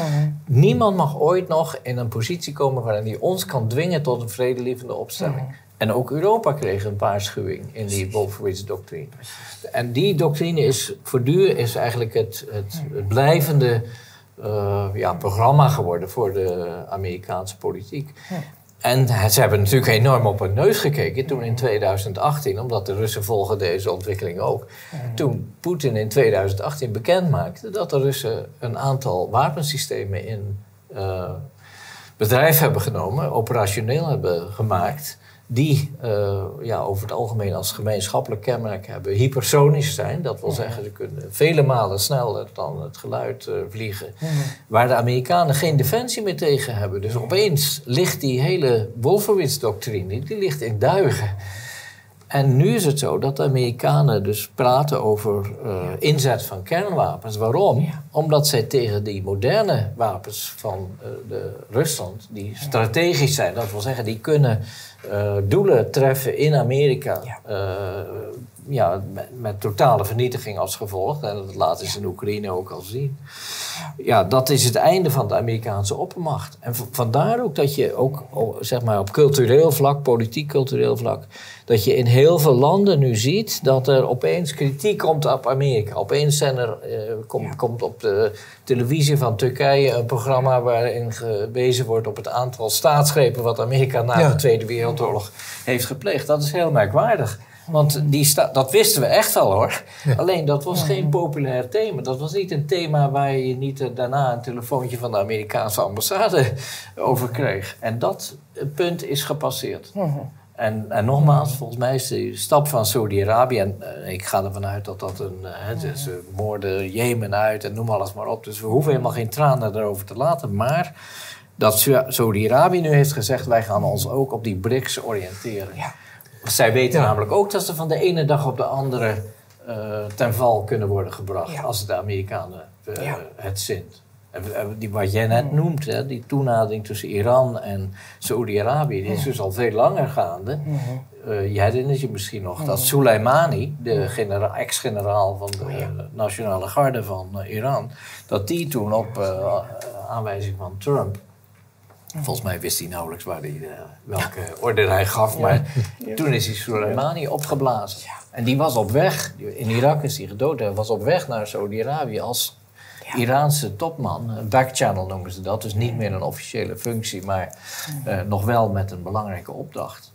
Niemand mag ooit nog in een positie komen waarin hij ons kan dwingen tot een vredelievende opstelling. En ook Europa kreeg een waarschuwing in die Wolfowitz-doctrine. En die doctrine is voortdurend is eigenlijk het, het, het blijvende eh, ja, programma geworden voor de Amerikaanse politiek. En ze hebben natuurlijk enorm op hun neus gekeken toen in 2018, omdat de Russen volgen deze ontwikkeling ook. Toen Poetin in 2018 bekend maakte dat de Russen een aantal wapensystemen in eh, bedrijf hebben genomen, operationeel hebben gemaakt, die eh, ja, over het algemeen als gemeenschappelijk kenmerk hebben hypersonisch zijn. Dat wil zeggen, ze kunnen vele malen sneller dan het geluid eh, vliegen. Waar de Amerikanen geen defensie meer tegen hebben. Dus opeens ligt die hele Wolfowitz-doctrine, die ligt in duigen. En nu is het zo dat de Amerikanen dus praten over eh, inzet van kernwapens. Waarom? Ja. Omdat zij tegen die moderne wapens van de Rusland, die strategisch zijn, dat wil zeggen, die kunnen eh, doelen treffen in Amerika. Ja. eh, ja, met, met totale vernietiging als gevolg. En dat laten ze in Oekraïne ook al zien. Ja, dat is het einde van de Amerikaanse oppermacht. En vandaar ook dat je ook zeg maar op cultureel vlak, politiek-cultureel vlak, dat je in heel veel landen nu ziet dat er opeens kritiek komt op Amerika. Opeens zijn er, eh, kom- Ja. komt op de televisie van Turkije een programma waarin gewezen wordt op het aantal staatsgrepen wat Amerika na Ja. de Tweede Wereldoorlog heeft gepleegd. Dat is heel merkwaardig. Want die sta- dat wisten we echt al hoor. Alleen dat was geen populair thema. Dat was niet een thema waar je niet eh, daarna een telefoontje van de Amerikaanse ambassade <laughs> over kreeg. En dat eh, punt is gepasseerd. En, en nogmaals, volgens mij is de stap van Saudi-Arabië, en eh, ik ga ervan uit dat dat een. hè, ze moorden Jemen uit en noem alles maar op. Dus we hoeven helemaal geen tranen erover te laten. Maar dat Sa- Saudi-Arabië nu heeft gezegd: wij gaan ons ook op die BRICS oriënteren. Ja. Zij weten Ja. namelijk ook dat ze van de ene dag op de andere eh, ten val kunnen worden gebracht Ja. als de Amerikanen eh, het zint. En, die, wat jij net noemt, hè, die toenadering tussen Iran en Saoedi-Arabië, die is dus al veel langer gaande. Eh, je herinnert je misschien nog dat Soleimani, de genera- ex-generaal van de eh, Nationale Garde van Iran, dat die toen op aanwijzing van Trump Volgens mij wist hij nauwelijks waar hij, eh, welke orde hij gaf. Maar toen is hij Soleimani opgeblazen. En die was op weg, in Irak is hij gedood, hij was op weg naar Saudi-Arabië als Iraanse topman. Backchannel noemen ze dat, dus niet meer een officiële functie, maar eh, nog wel met een belangrijke opdracht.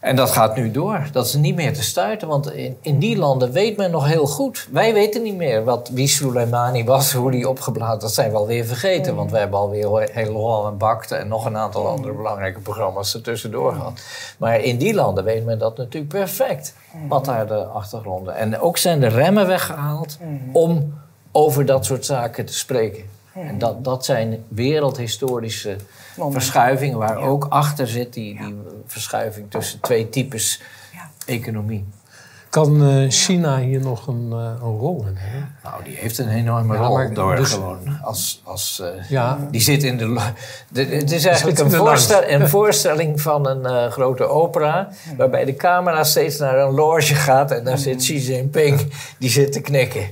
En dat gaat nu door. Dat is niet meer te stuiten, want in, in die landen weet men nog heel goed. Wij weten niet meer wat, wie Soleimani was, <laughs> hoe die opgeblazen. Dat zijn we alweer vergeten, want we hebben alweer Helal en Bakte en nog een aantal andere belangrijke programma's er tussendoor gehad. Maar in die landen weet men dat natuurlijk perfect, wat daar de achtergronden. En ook zijn de remmen weggehaald om over dat soort zaken te spreken. En dat, dat zijn wereldhistorische verschuivingen waar ook achter zit die, die verschuiving tussen twee types economie. Kan eh, China hier nog een, eh, een rol in hebben? Nou, die heeft een enorme Ja, rol maar door dus- gewoon als... als eh, Ja. Die zit in de... Het is eigenlijk een, de voorstel, een <laughs> voorstelling van een eh, grote opera... waarbij de camera steeds naar een loge gaat... en daar zit Xi Jinping, die zit te knikken.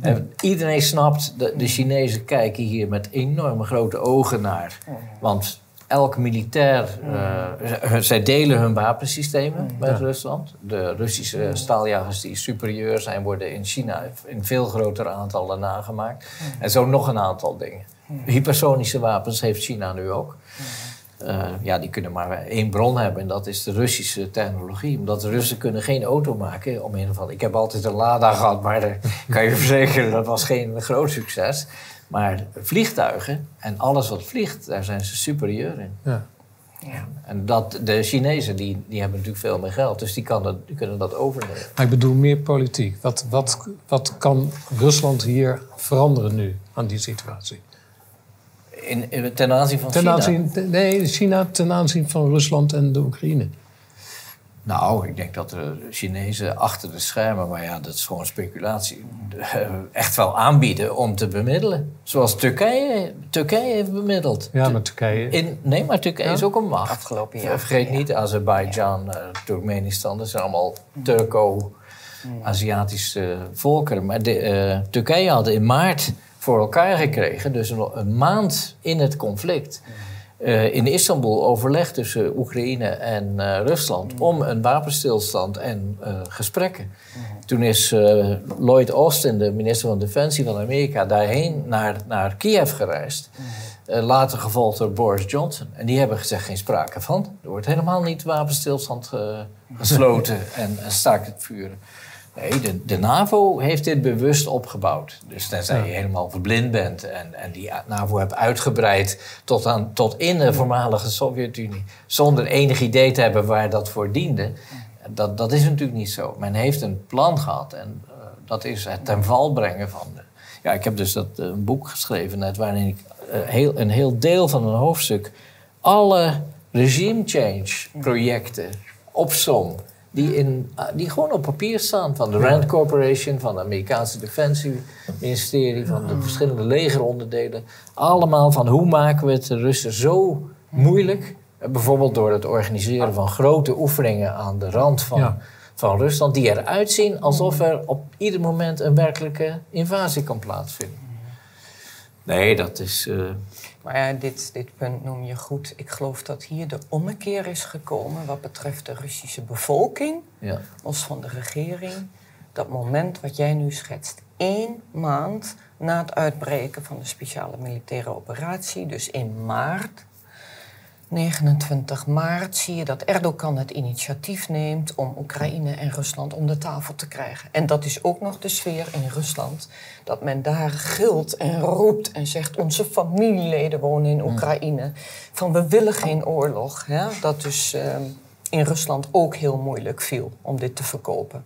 En iedereen snapt, de, de Chinezen kijken hier met enorme grote ogen naar. Want elk militair... eh, zij delen hun wapensystemen met Rusland. De Russische staaljagers die superieur zijn... worden in China in veel grotere aantallen nagemaakt. En zo nog een aantal dingen. Hypersonische wapens heeft China nu ook. eh, ja, die kunnen maar één bron hebben en dat is de Russische technologie. Omdat de Russen kunnen geen auto maken om een of andere... Ik heb altijd een Lada gehad, maar daar kan je <laughs> verzekeren dat was geen groot succes. Maar vliegtuigen en alles wat vliegt, daar zijn ze superieur in. Ja. Ja. En dat, de Chinezen die, die hebben natuurlijk veel meer geld, dus die, kan dat, die kunnen dat overnemen. Maar ik bedoel meer politiek. Wat, wat, wat kan Rusland hier veranderen nu aan die situatie? In, in- ten aanzien van Ten China. aanzien, nee, China ten aanzien van Rusland en de Oekraïne. Nou, ik denk dat de Chinezen achter de schermen, maar ja, dat is gewoon speculatie, eh, echt wel aanbieden om te bemiddelen. Zoals Turkije, Turkije heeft bemiddeld. Ja, maar Turkije. In, nee, maar Turkije Ja? is ook een macht. Afgelopen jaar, Vergeet ja. niet, Azerbeidzjan, eh, Turkmenistan, dat zijn allemaal Turco-Aziatische volkeren. Maar de, eh, Turkije had in maart voor elkaar gekregen, dus een, een maand in het conflict. Eh, in Istanbul overleg tussen Oekraïne en eh, Rusland om een wapenstilstand en eh, gesprekken. Toen is Lloyd Austin, de minister van Defensie van Amerika, daarheen naar, naar Kiev gereisd. Eh, later gevolgd door Boris Johnson. En die hebben gezegd: geen sprake van. Er wordt helemaal niet wapenstilstand eh, gesloten en, en staakt het vuren. Nee, de, de NAVO heeft dit bewust opgebouwd. Dus tenzij je helemaal verblind bent en, en die NAVO hebt uitgebreid tot, aan, tot in de voormalige Sovjet-Unie, zonder enig idee te hebben waar dat voor diende, dat, dat is natuurlijk niet zo. Men heeft een plan gehad en eh, dat is het ten val brengen van. De, ja, ik heb dus dat, eh, een boek geschreven net waarin ik eh, heel, een heel deel van een hoofdstuk alle regime change projecten opsom. Die, in, ah, die gewoon op papier staan. Van de Rand Corporation, van het Amerikaanse Defensieministerie, van de verschillende legeronderdelen. Allemaal van hoe maken we het de Russen zo moeilijk. Eh, Bijvoorbeeld door het organiseren van grote oefeningen aan de rand van, Ja. van Rusland. Die eruit zien alsof er op ieder moment een werkelijke invasie kan plaatsvinden. Nee, dat is. eh, Maar ja, dit, dit punt noem je goed. Ik geloof dat hier de ommekeer is gekomen wat betreft de Russische bevolking, ja. los van de regering. Dat moment wat jij nu schetst. Eén maand na het uitbreken van de speciale militaire operatie, dus in maart, 29 maart, zie je dat Erdogan het initiatief neemt om Oekraïne en Rusland om de tafel te krijgen. En dat is ook nog de sfeer in Rusland. Dat men daar gilt en roept en zegt: Onze familieleden wonen in Oekraïne. Van we willen geen oorlog. Ja? Dat dus ehm, in Rusland ook heel moeilijk viel om dit te verkopen.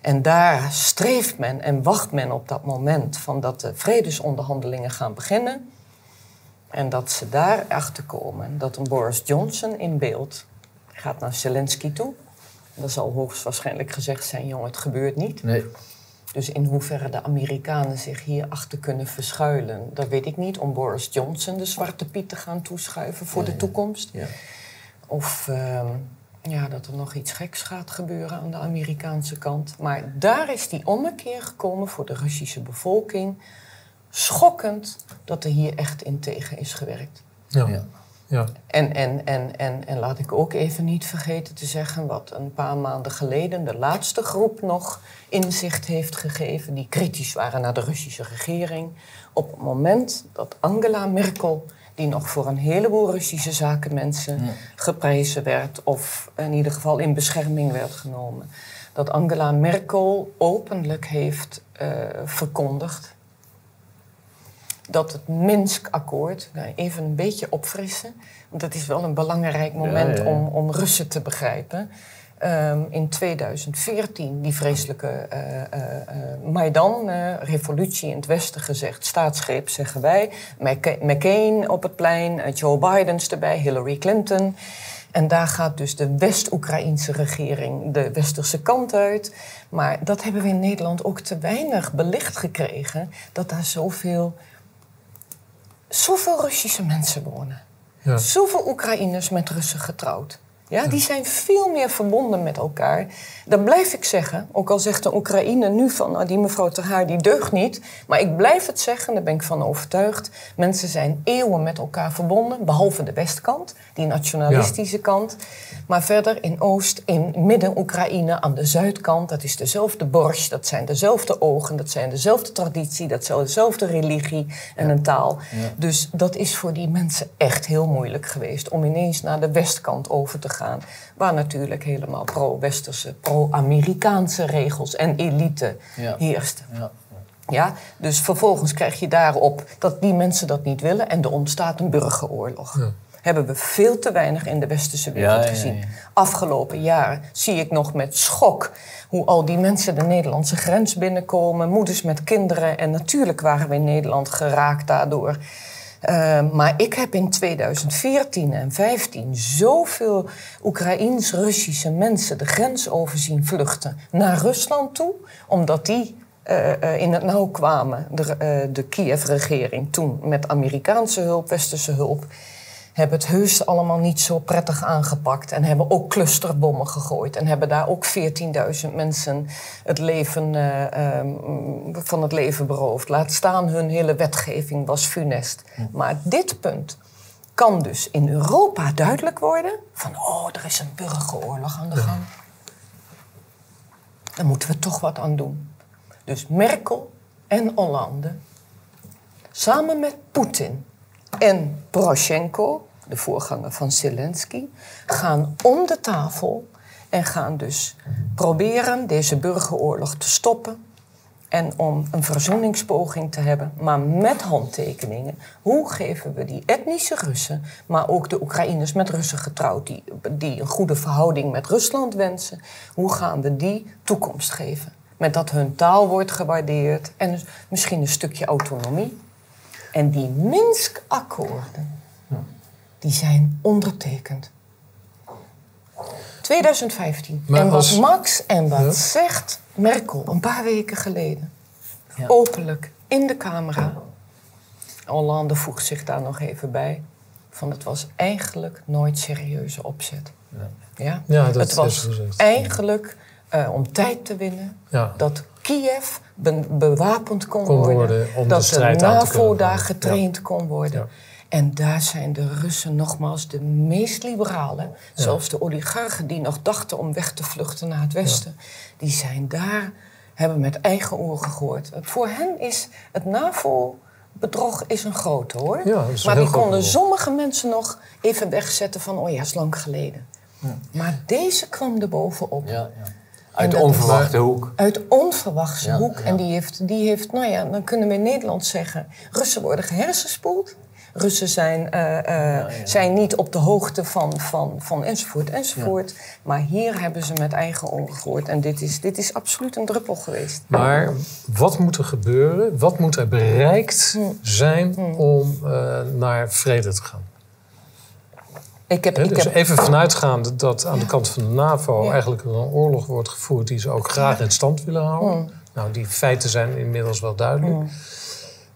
En daar streeft men en wacht men op dat moment van dat de vredesonderhandelingen gaan beginnen. En dat ze daar achter komen dat een Boris Johnson in beeld gaat naar Zelensky toe. Dan zal hoogstwaarschijnlijk gezegd zijn, jongen, het gebeurt niet. Nee. Dus in hoeverre de Amerikanen zich hier achter kunnen verschuilen, dat weet ik niet. Om Boris Johnson de zwarte piet te gaan toeschuiven voor Ja, de toekomst. Ja. Of ehm, ja, dat er nog iets geks gaat gebeuren aan de Amerikaanse kant. Maar daar is die ommekeer gekomen voor de Russische bevolking. Schokkend dat er hier echt in tegen is gewerkt. Ja. Ja. Ja. En, en, en, en, en laat ik ook even niet vergeten te zeggen wat een paar maanden geleden de laatste groep nog inzicht heeft gegeven, die kritisch waren naar de Russische regering. Op het moment dat Angela Merkel, die nog voor een heleboel Russische zakenmensen geprezen werd, of in ieder geval in bescherming werd genomen, dat Angela Merkel openlijk heeft eh, verkondigd dat het Minsk-akkoord, nou, even een beetje opfrissen, want dat is wel een belangrijk moment ja, ja. Om, om Russen te begrijpen. Ehm, in 2014, die vreselijke eh, eh, eh, Maidan-revolutie in het Westen gezegd, staatsgreep zeggen wij, McCa- McCain op het plein, Joe Biden's erbij, Hillary Clinton. En daar gaat dus de West-Oekraïnse regering de westerse kant uit. Maar dat hebben we in Nederland ook te weinig belicht gekregen, dat daar zoveel zoveel Russische mensen wonen. Ja. Zoveel Oekraïners met Russen getrouwd. Ja, die zijn veel meer verbonden met elkaar. Dan blijf ik zeggen, ook al zegt de Oekraïne nu van... Nou, die mevrouw Ter Haar, die deugt niet. Maar ik blijf het zeggen, daar ben ik van overtuigd. Mensen zijn eeuwen met elkaar verbonden. Behalve de westkant, die nationalistische kant. Maar verder in Oost, in Midden-Oekraïne, aan de zuidkant... dat is dezelfde borst, dat zijn dezelfde ogen... dat zijn dezelfde traditie, dat is dezelfde religie en een taal. Dus dat is voor die mensen echt heel moeilijk geweest... om ineens naar de westkant over te gaan Waar natuurlijk helemaal pro-westerse, pro-Amerikaanse regels en elite Ja. heersten. Ja. Ja, dus vervolgens krijg je daarop dat die mensen dat niet willen en er ontstaat een burgeroorlog. Hebben we veel te weinig in de westerse wereld Ja, ja, ja. gezien. Afgelopen jaren zie ik nog met schok hoe al die mensen de Nederlandse grens binnenkomen, moeders met kinderen. En natuurlijk waren we in Nederland geraakt daardoor. Uh, maar ik heb in 2014 en 2015 zoveel Oekraïens-Russische mensen de grens over zien vluchten naar Rusland toe, omdat die uh, uh, in het nauw kwamen, de, uh, de Kiev-regering toen met Amerikaanse hulp, westerse hulp, hebben het heus allemaal niet zo prettig aangepakt en hebben ook clusterbommen gegooid en hebben daar ook 14.000 mensen het leven, van het leven beroofd. Laat staan, hun hele wetgeving was funest. Maar dit punt kan dus in Europa duidelijk worden van oh, er is een burgeroorlog aan de gang. Daar moeten we toch wat aan doen. Dus Merkel en Hollande, samen met Poetin en Poroshenko, de voorganger van Zelensky, gaan om de tafel en gaan dus proberen deze burgeroorlog te stoppen. En om een verzoeningspoging te hebben, maar met handtekeningen. Hoe geven we die etnische Russen, maar ook de Oekraïners met Russen getrouwd, die, die een goede verhouding met Rusland wensen, hoe gaan we die toekomst geven? Met dat hun taal wordt gewaardeerd en dus misschien een stukje autonomie. En die Minsk-akkoorden, die zijn ondertekend. 2015. Maar en wat als- Max en wat Ja. zegt Merkel een paar weken geleden. Ja. Openlijk, in de camera. Hollande voegt zich daar nog even bij. Van het was eigenlijk nooit serieuze opzet. Ja. Ja, dat het was eigenlijk eh, om tijd te winnen. Ja. Dat Kiev be- bewapend kon, Kon worden. worden om de dat de NAVO daar getraind kon worden. Ja. En daar zijn de Russen nogmaals de meest liberale. Zelfs de oligarchen die nog dachten om weg te vluchten naar het westen. Die zijn daar, hebben met eigen oren gehoord. Voor hen is het NAVO-bedrog is een grote hoor. Ja, maar die konden bedrog. sommige mensen nog even wegzetten van... oh ja, is lang geleden. Maar deze kwam er bovenop. Ja, ja. Uit de dat is- onverwachte hoek. Uit onverwachte Ja, hoek. ja. En die heeft, die heeft, nou ja, dan kunnen we in Nederland zeggen... Russen worden gehersenspoeld. Russen zijn, eh, eh, zijn niet op de hoogte van, van, van enzovoort, enzovoort. Maar hier hebben ze met eigen ogen gehoord. En dit is, dit is absoluut een druppel geweest. Maar wat moet er gebeuren? Wat moet er bereikt Hmm. zijn om eh, naar vrede te gaan? Ik heb, ik dus heb, even vanuitgaande dat aan de kant van de NAVO Ja. eigenlijk een oorlog wordt gevoerd die ze ook graag in stand willen houden. Nou, die feiten zijn inmiddels wel duidelijk.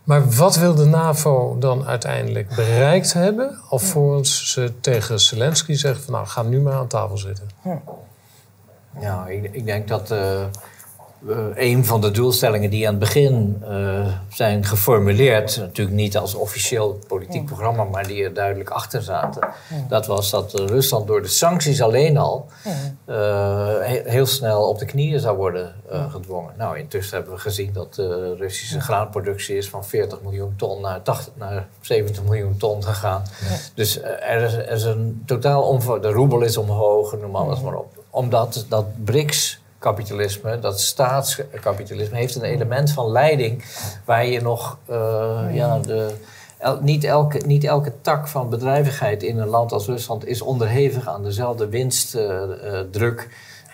Maar wat wil de NAVO dan uiteindelijk bereikt hebben, alvorens ze tegen Zelensky zeggen van nou, ga nu maar aan tafel zitten? Ja, ik, ik denk dat eh, eh, een van de doelstellingen die aan het begin eh, zijn geformuleerd, natuurlijk niet als officieel politiek programma, maar die er duidelijk achter zaten, dat was dat eh, Rusland door de sancties alleen al he- heel snel op de knieën zou worden gedwongen. Nou, intussen hebben we gezien dat de Russische graanproductie is van 40 miljoen ton naar, 80, naar 70 miljoen ton gegaan. Dus er, is, er is een totaal omvang. De roebel is omhoog, noem alles maar op. Omdat dat BRICS-kapitalisme, dat staatskapitalisme, heeft een element van leiding waar je nog eh, ja, de, el- niet, elke, niet elke tak van bedrijvigheid in een land als Rusland is onderhevig aan dezelfde winstdruk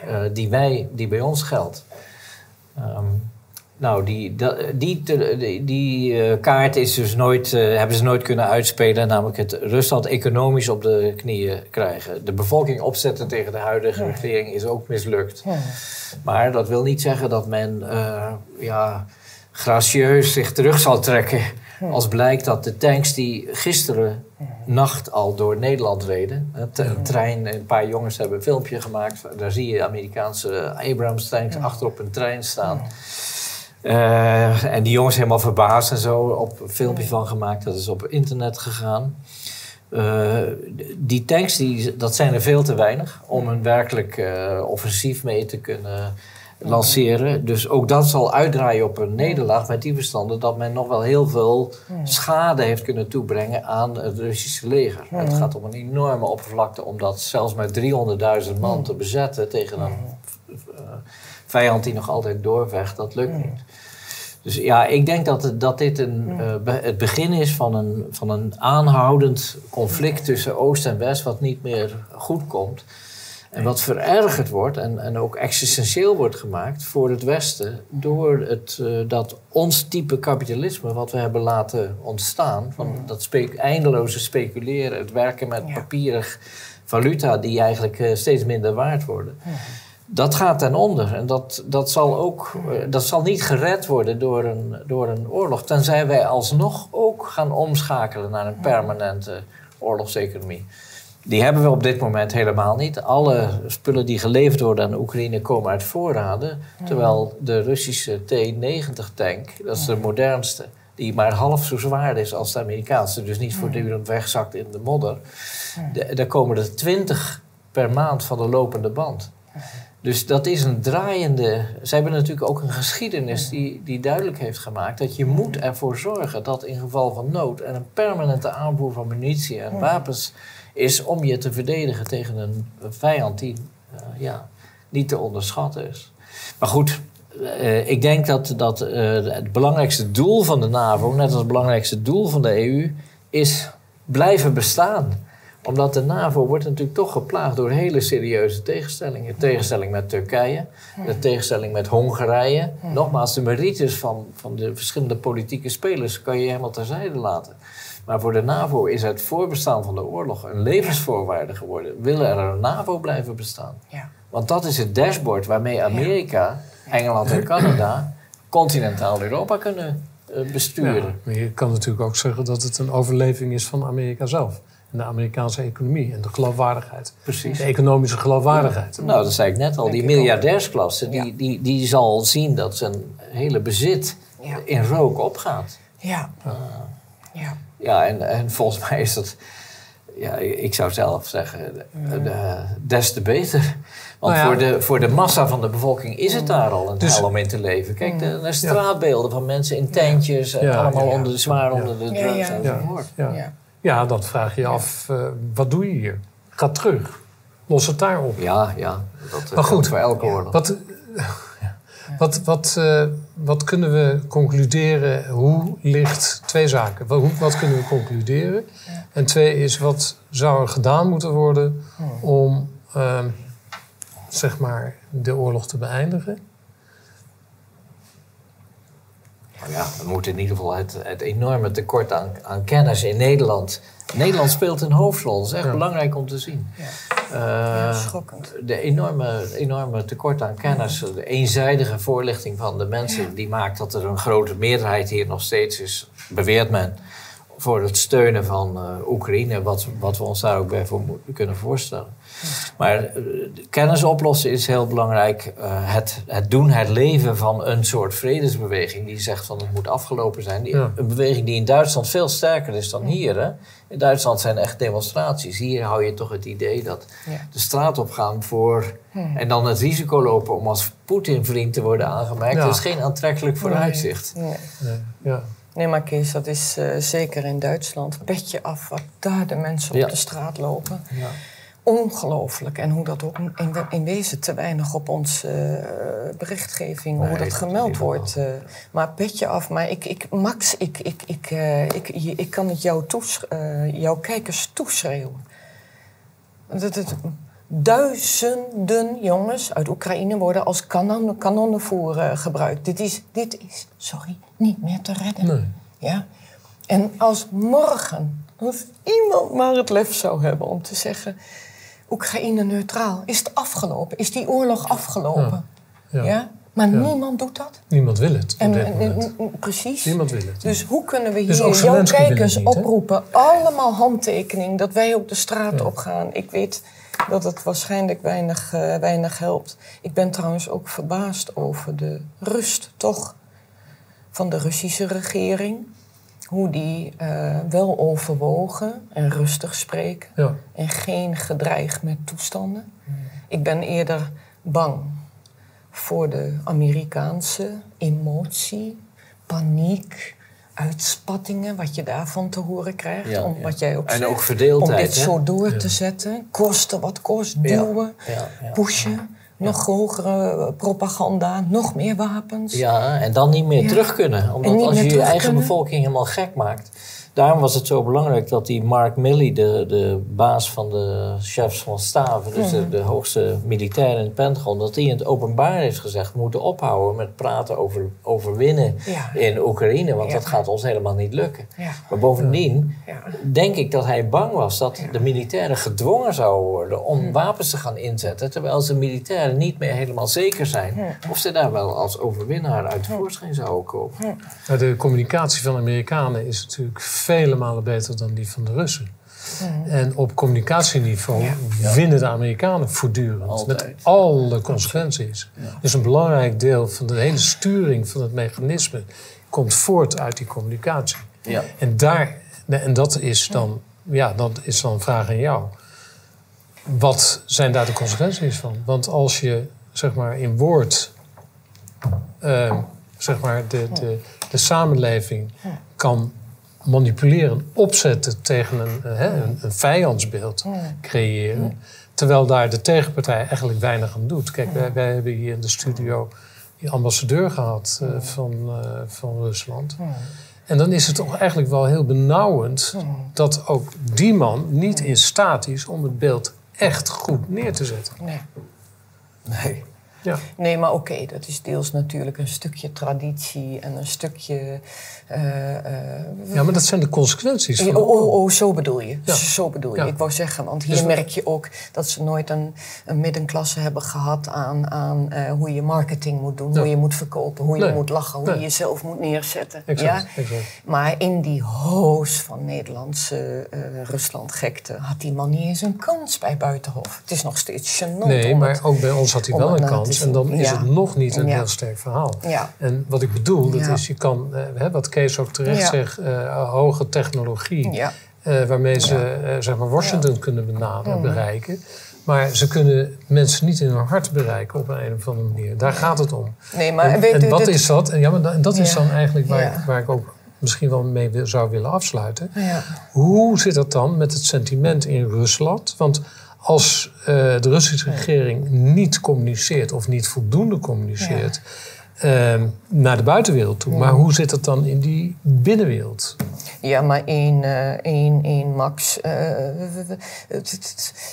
eh, die, wij, die bij ons geldt. Ehm, nou, die, die, die, die, eh, kaart is dus nooit, eh, hebben ze nooit kunnen uitspelen. Namelijk het Rusland economisch op de knieën krijgen. De bevolking opzetten tegen de huidige regering is ook mislukt. Maar dat wil niet zeggen dat men eh, ja, gracieus zich terug zal trekken. Als blijkt dat de tanks die gisteren nacht al door Nederland reden. Een trein, een paar jongens hebben een filmpje gemaakt. Daar zie je Amerikaanse Abrams-tanks achter op een trein staan. Uh, en die jongens helemaal verbaasd en zo op een filmpje van gemaakt. Dat is op internet gegaan. Uh, die tanks, die, dat zijn er veel te weinig om een werkelijk uh, offensief mee te kunnen lanceren. Dus ook dat zal uitdraaien op een nederlaag met die verstanden dat men nog wel heel veel schade heeft kunnen toebrengen aan het Russische leger. Het gaat om een enorme oppervlakte om dat zelfs met 300.000 man te bezetten tegen een vijand die nog altijd doorvecht. Dat lukt niet. Dus ja, ik denk dat, dat dit een, uh, het begin is van een, van een aanhoudend conflict tussen Oost en West, wat niet meer goed komt. En wat verergerd wordt en, en ook existentieel wordt gemaakt voor het Westen door het, uh, dat ons type kapitalisme wat we hebben laten ontstaan. Van dat spe eindeloze speculeren, het werken met papierig valuta die eigenlijk uh, steeds minder waard worden. Dat gaat ten onder. En dat, dat, zal ook, eh, dat zal niet gered worden door een, door een oorlog. Tenzij wij alsnog ook gaan omschakelen naar een permanente oorlogseconomie. Die hebben we op dit moment helemaal niet. Alle spullen die geleverd worden aan Oekraïne komen uit voorraden. Terwijl de Russische T-90-tank, dat is de modernste, die maar half zo zwaar is als de Amerikaanse, dus niet voortdurend wegzakt in de modder. daar komen er twintig per maand van de lopende band. Dus dat is een draaiende. Ze hebben natuurlijk ook een geschiedenis die, die duidelijk heeft gemaakt dat je moet ervoor zorgen dat in geval van nood er een permanente aanvoer van munitie en wapens is om je te verdedigen tegen een vijand die uh, ja, niet te onderschatten is. Maar goed, uh, ik denk dat, dat uh, het belangrijkste doel van de NAVO, net als het belangrijkste doel van de EU, is blijven bestaan omdat de NAVO wordt natuurlijk toch geplaagd door hele serieuze tegenstellingen. Tegenstelling met Turkije, de tegenstelling met Hongarije. Nogmaals, de merites van, van de verschillende politieke spelers kan je helemaal terzijde laten. Maar voor de NAVO is het voorbestaan van de oorlog een levensvoorwaarde geworden. Willen er een NAVO blijven bestaan? Ja. Want dat is het dashboard waarmee Amerika, Engeland en Canada continentaal Europa kunnen uh, besturen. Ja, maar je kan natuurlijk ook zeggen dat het een overleving is van Amerika zelf en de Amerikaanse economie en de geloofwaardigheid. Precies. De economische geloofwaardigheid. Nou, dat zei ik net al. Die miljardairsklasse, die, die, die zal zien dat zijn hele bezit in rook opgaat. Ja. ja. Ja, en, en volgens mij is dat... Ja, ik zou zelf zeggen, de, des te beter. Want nou voor, de, voor de massa van de bevolking is het daar al een dus, hel om in te leven. Kijk, de, de straatbeelden van mensen in tentjes... en allemaal onder de, zwaar onder de drugs enzovoort. ja. Ja, dan vraag je je af, uh, wat doe je hier? Ga terug. Los het daar op. Ja, ja. Dat maar goed, voor elke oorlog. Wat, wat, wat, uh, wat kunnen we concluderen? Hoe ligt... Twee zaken. Wat, wat kunnen we concluderen? En twee is, wat zou er gedaan moeten worden... om, uh, zeg maar, de oorlog te beëindigen? Ja, we moeten in ieder geval het, het enorme tekort aan, aan kennis in Nederland. Nederland speelt een hoofdrol. Dat is echt belangrijk om te zien. Ja. Uh, schokkend. De enorme, enorme tekort aan kennis, de eenzijdige voorlichting van de mensen, die maakt dat er een grote meerderheid hier nog steeds is, beweert men, voor het steunen van uh, Oekraïne, wat, wat we ons daar ook bij voor kunnen voorstellen. Maar uh, kennis oplossen is heel belangrijk. Uh, het, het doen, het leven van een soort vredesbeweging die zegt van het moet afgelopen zijn. Die, Een beweging die in Duitsland veel sterker is dan hier. Hè? In Duitsland zijn echt demonstraties. Hier hou je toch het idee dat de straat op gaan voor. En dan het risico lopen om als Poetin-vriend te worden aangemerkt. Dat is geen aantrekkelijk vooruitzicht. Nee. Nee. Ja. Nee, maar Kees, dat is uh, zeker in Duitsland. Petje af wat daar de mensen op de straat lopen. Ja. Ongelooflijk. En hoe dat ook in, in wezen te weinig op onze uh, berichtgeving, nee, hoe dat gemeld wordt. Uh, maar petje af. Maar ik, ik Max, ik, ik, ik, ik, ik kan het jou toes, jouw kijkers toeschreeuwen. Dat, dat, duizenden jongens uit Oekraïne worden als kanon, kanonnenvoer gebruikt. Dit is, dit is, sorry, niet meer te redden. Nee. Ja? En als morgen, als iemand maar het lef zou hebben om te zeggen... Oekraïne neutraal, is het afgelopen? Is die oorlog afgelopen? Ja. ja. Maar niemand doet dat. Niemand wil het op En, dit en- moment. en- precies. Niemand wil het. Dus hoe kunnen we Dus hier ook jouw kijkers niet, oproepen? Allemaal handtekening, dat wij ook de straat Ja. op gaan. Ik weet dat het waarschijnlijk weinig, eh, weinig helpt. Ik ben trouwens ook verbaasd over de rust, toch, van de Russische regering. Hoe die eh, wel overwogen en rustig spreken. Ja. En geen gedreig met toestanden. Ik ben eerder bang voor de Amerikaanse emotie, paniek, uitspattingen, wat je daarvan te horen krijgt. Ja, om, ja. Wat jij ook En zegt. ook verdeeldheid, Om dit hè? zo door te zetten. Kosten wat kost, duwen, pushen. Nog hogere propaganda, nog meer wapens. Ja, en dan niet meer terug kunnen. Omdat als je je eigen kunnen. bevolking helemaal gek maakt. Daarom was het zo belangrijk dat die Mark Milley, de, de baas van de chefs van staven, dus de, de hoogste militair in het Pentagon, dat hij in het openbaar heeft gezegd: we moeten ophouden met praten over, over winnen Ja. in Oekraïne, want Ja. dat gaat ons helemaal niet lukken. Ja. Maar bovendien Ja. denk ik dat hij bang was dat Ja. de militairen gedwongen zouden worden om wapens te gaan inzetten, terwijl de militairen niet meer helemaal zeker zijn of ze daar wel als overwinnaar uit voorschijn zouden komen. Maar de communicatie van de Amerikanen is natuurlijk vele malen beter dan die van de Russen. En op communicatieniveau winnen de Amerikanen voortdurend. Altijd. Met alle consequenties. Dus een belangrijk deel van de hele sturing van het mechanisme komt voort uit die communicatie. Ja. En, daar, en dat is dan, ja, dat is dan een vraag aan jou. Wat zijn daar de consequenties van? Want als je zeg maar in woord eh, zeg maar de, de, de samenleving kan manipuleren, opzetten tegen een, eh, hè, een, een vijandsbeeld creëren. Terwijl daar de tegenpartij eigenlijk weinig aan doet. Kijk, wij, wij hebben hier in de studio die ambassadeur gehad eh, van, eh, van Rusland. En dan is het toch eigenlijk wel heel benauwend dat ook die man niet in staat is om het beeld echt goed neer te zetten. Nee. Nee. Ja. Nee, maar oké, dat is deels natuurlijk een stukje traditie en een stukje. eh, eh, ja, maar dat zijn de consequenties van. Oh, oh, oh, zo bedoel je. Ja. Zo bedoel je. Ja. Ik wou zeggen, want hier Dus we- merk je ook dat ze nooit een, een middenklasse hebben gehad aan, aan eh, hoe je marketing moet doen, hoe je moet verkopen, hoe je moet lachen, hoe Nee. je jezelf moet neerzetten. Exact, ja? exact. Maar in die hoos van Nederlandse eh Rusland-gekte had die man niet eens een kans bij Buitenhof. Het is nog steeds gênant. Nee, maar het- ook bij ons had hij wel een te kans. En dan is Ja. het nog niet een Ja. heel sterk verhaal. Ja. En wat ik bedoel, dat is, je kan, eh, hè, wat Kees ook terecht zegt, eh, hoge technologie, eh, waarmee ze zeg maar Washington kunnen benaderen, Mm. bereiken. Maar ze kunnen mensen niet in hun hart bereiken op een of andere manier. Daar gaat het om. Nee, maar en, weet en u, wat dit- is dat? En ja, maar da- dat is dan eigenlijk waar, ik, waar ik ook misschien wel mee wil- zou willen afsluiten. Ja. Hoe zit dat dan met het sentiment in Rusland? Want als eh, de Russische regering niet communiceert of niet voldoende communiceert ehm, naar de buitenwereld toe, maar hoe zit het dan in die binnenwereld? Ja, maar één, eh, één, één Max. eh,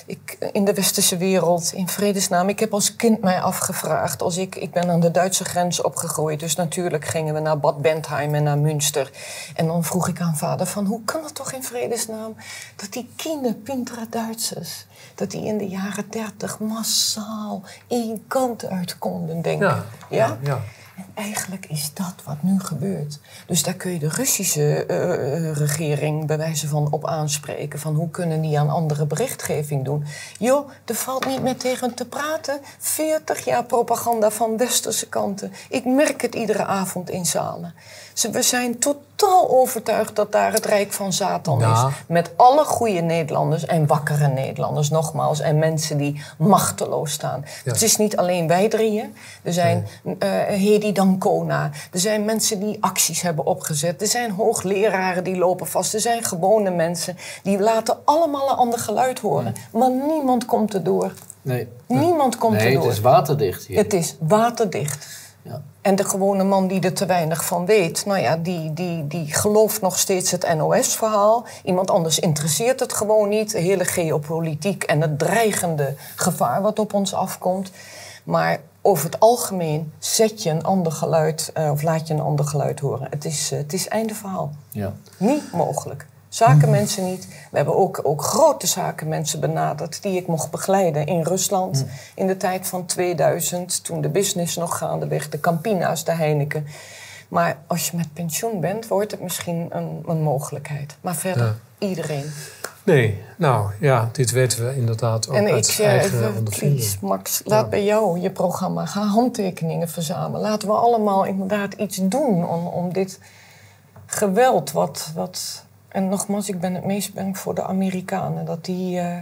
ik, in de westerse wereld, in vredesnaam. Ik heb als kind mij afgevraagd. Als ik, ik ben aan de Duitse grens opgegroeid. Dus natuurlijk gingen we naar Bad Bentheim en naar Münster. En dan vroeg ik aan vader van... Hoe kan het toch in vredesnaam dat die kinderpintere Duitsers... dat die in de jaren dertig massaal één kant uit konden denken? Ja, ja, ja. En eigenlijk is dat wat nu gebeurt. Dus daar kun je de Russische eh, regering bij wijze van op aanspreken. Van hoe kunnen die aan andere berichtgeving doen? Joh, er valt niet meer tegen te praten. 40 jaar propaganda van westerse kanten. Ik merk het iedere avond in zalen. We zijn totaal overtuigd dat daar het rijk van Satan Ja. is. Met alle goede Nederlanders en wakkere Nederlanders, nogmaals. En mensen die machteloos staan. Ja. Het is niet alleen wij drieën. Er zijn eh Hedy Dancona. Er zijn mensen die acties hebben opgezet. Er zijn hoogleraren die lopen vast. Er zijn gewone mensen die laten allemaal een ander geluid horen. Maar niemand komt erdoor. Nee. Niemand komt Nee, erdoor. het is waterdicht hier. Het is waterdicht. Ja. En de gewone man die er te weinig van weet, nou ja, die, die, die gelooft nog steeds het NOS-verhaal. Iemand anders interesseert het gewoon niet. De hele geopolitiek en het dreigende gevaar wat op ons afkomt. Maar over het algemeen zet je een ander geluid, eh, of laat je een ander geluid horen. Het is, eh, het is einde verhaal. Ja. Niet mogelijk. Zakenmensen niet. We hebben ook, ook grote zakenmensen benaderd die ik mocht begeleiden in Rusland. In de tijd van 2000, toen de business nog gaandeweg, de Campina's, de Heineken. Maar als je met pensioen bent, wordt het misschien een, een mogelijkheid. Maar verder, iedereen. Nee, nou ja, dit weten we inderdaad ook En ik uit eigen even, ondervinding. please, Max, laat bij jou je programma. Ga handtekeningen verzamelen. Laten we allemaal inderdaad iets doen om, om dit geweld wat, wat... En nogmaals, ik ben het meest bang voor de Amerikanen. Dat die... eh,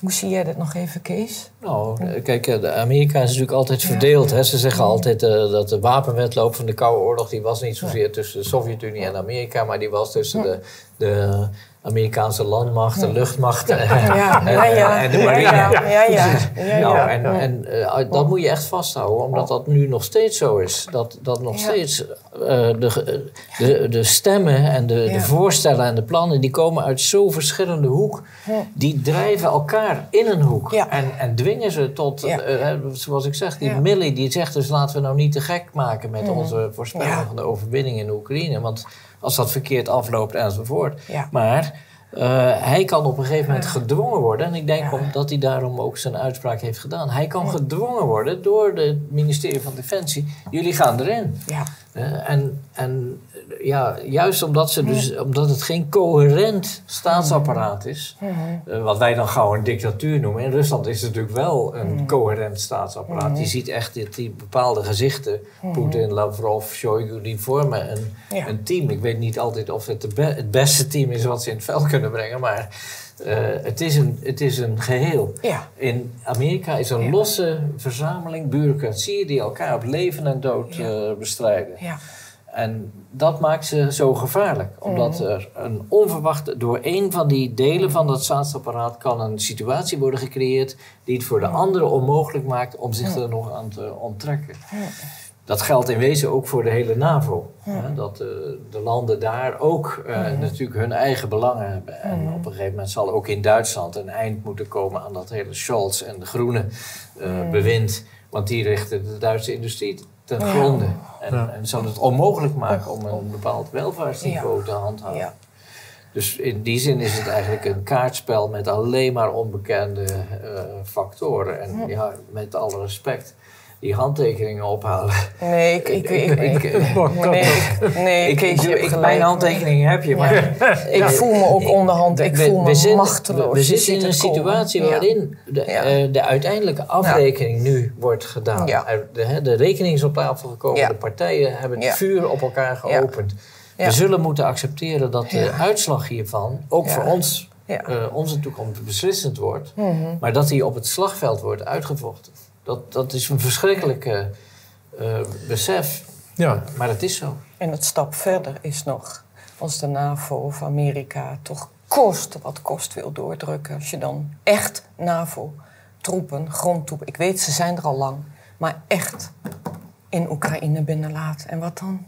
hoe zie jij dat nog even, Kees? Nou, kijk, eh, de Amerika is natuurlijk altijd verdeeld. Hè. Ze zeggen altijd eh, dat de wapenwetloop van de Koude Oorlog... die was niet zozeer tussen de Sovjet-Unie en Amerika... maar die was tussen de, de Amerikaanse landmacht, de luchtmacht... <laughs> en- de marine. Nou, en, en eh, dat moet je echt vasthouden, omdat dat nu nog steeds zo is. Dat, dat nog Ja. steeds eh, de, ge- de, de stemmen en de, Ja. de voorstellen en de plannen... die komen uit zo'n verschillende hoek. Die drijven elkaar in een hoek. Ja. En, en dwingen ze tot, eh, eh, zoals ik zeg, die. Millie die zegt dus laten we nou niet te gek maken met onze voorspelling van de overwinning in Oekraïne. Want als dat verkeerd afloopt enzovoort. Ja. Maar eh, hij kan op een gegeven moment gedwongen worden. En ik denk Ja. om, dat hij daarom ook zijn uitspraak heeft gedaan. Hij kan gedwongen worden door het ministerie van Defensie. Jullie gaan erin. Ja. Eh, en en ja, juist omdat, ze dus, omdat het geen coherent staatsapparaat is, eh, wat wij dan gauw een dictatuur noemen. In Rusland is het natuurlijk wel een coherent staatsapparaat. Je ziet echt die, die bepaalde gezichten, Poetin, Lavrov, Shoigu, die vormen een, Ja. een team. Ik weet niet altijd of het be- het beste team is wat ze in het veld kunnen brengen, maar eh, het, is een, het is een geheel. Ja. In Amerika is een Ja. losse verzameling bureaucratie die elkaar op leven en dood Ja. eh, bestrijden. Ja. En dat maakt ze zo gevaarlijk. Omdat Mhm. er een onverwachte, door een van die delen van dat staatsapparaat kan een situatie worden gecreëerd die het voor de anderen onmogelijk maakt om zich er nog aan te onttrekken. Dat geldt in wezen ook voor de hele NAVO. Hè, dat eh, de landen daar ook eh, natuurlijk hun eigen belangen hebben. En op een gegeven moment zal ook in Duitsland een eind moeten komen aan dat hele Scholz en de Groene eh, bewind. Want die richten de Duitse industrie ten Ja. gronde. En, Ja. en zal het onmogelijk maken om een bepaald welvaartsniveau te handhaven. Ja. Dus in die zin is het eigenlijk een kaartspel met alleen maar onbekende eh, factoren. En ja, met alle respect, die handtekeningen ophalen. Nee, ik... ik, ik, <laughs> ik, ik, nee, ik- nee, ik, mijn handtekeningen heb je, maar Ik voel me ook onderhand. Ik we- voel me zitten- machteloos. We, zitten in een komen. situatie waarin de, Ja. eh, de uiteindelijke afrekening nu wordt gedaan. De, de rekening is op tafel gekomen, de partijen hebben het vuur op elkaar geopend. We zullen moeten accepteren dat de uitslag hiervan ook voor ons, eh, onze toekomst beslissend wordt. Mhm. Maar dat die op het slagveld wordt uitgevochten. Dat, dat is een verschrikkelijke eh, besef. Ja, Maar het is zo. En het stap verder is nog, als de NAVO of Amerika toch kost wat kost wil doordrukken. Als je dan echt NAVO-troepen, grondtroepen, ik weet ze zijn er al lang, maar echt in Oekraïne binnenlaat. En wat dan?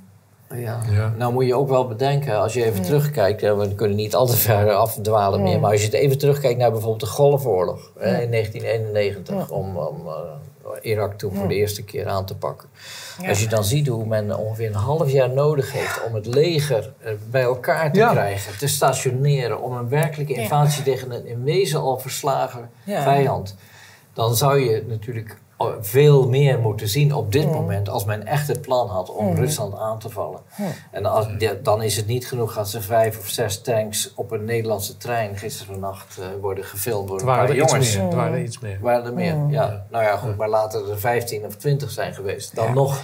Ja. Ja. Nou moet je ook wel bedenken, als je even terugkijkt, we kunnen niet al te ver afdwalen meer, maar als je het even terugkijkt naar bijvoorbeeld de Golfoorlog hè, in 1991, om, om eh, Irak toen voor de eerste keer aan te pakken. Ja. Als je dan ziet hoe men ongeveer een half jaar nodig heeft om het leger eh, bij elkaar te Ja. krijgen, te stationeren, om een werkelijke invasie tegen een in wezen al verslagen Ja. vijand, dan zou je natuurlijk veel meer moeten zien op dit moment als men echt het plan had om Rusland aan te vallen. En als, ja, dan is het niet genoeg dat ze vijf of zes tanks op een Nederlandse trein gisterennacht eh worden gefilmd door er een waren paar er iets jongens. meer. Er waren er iets meer. Waren er meer? Ja. Nou ja, goed, maar laten er 15 of 20 zijn geweest. Dan nog,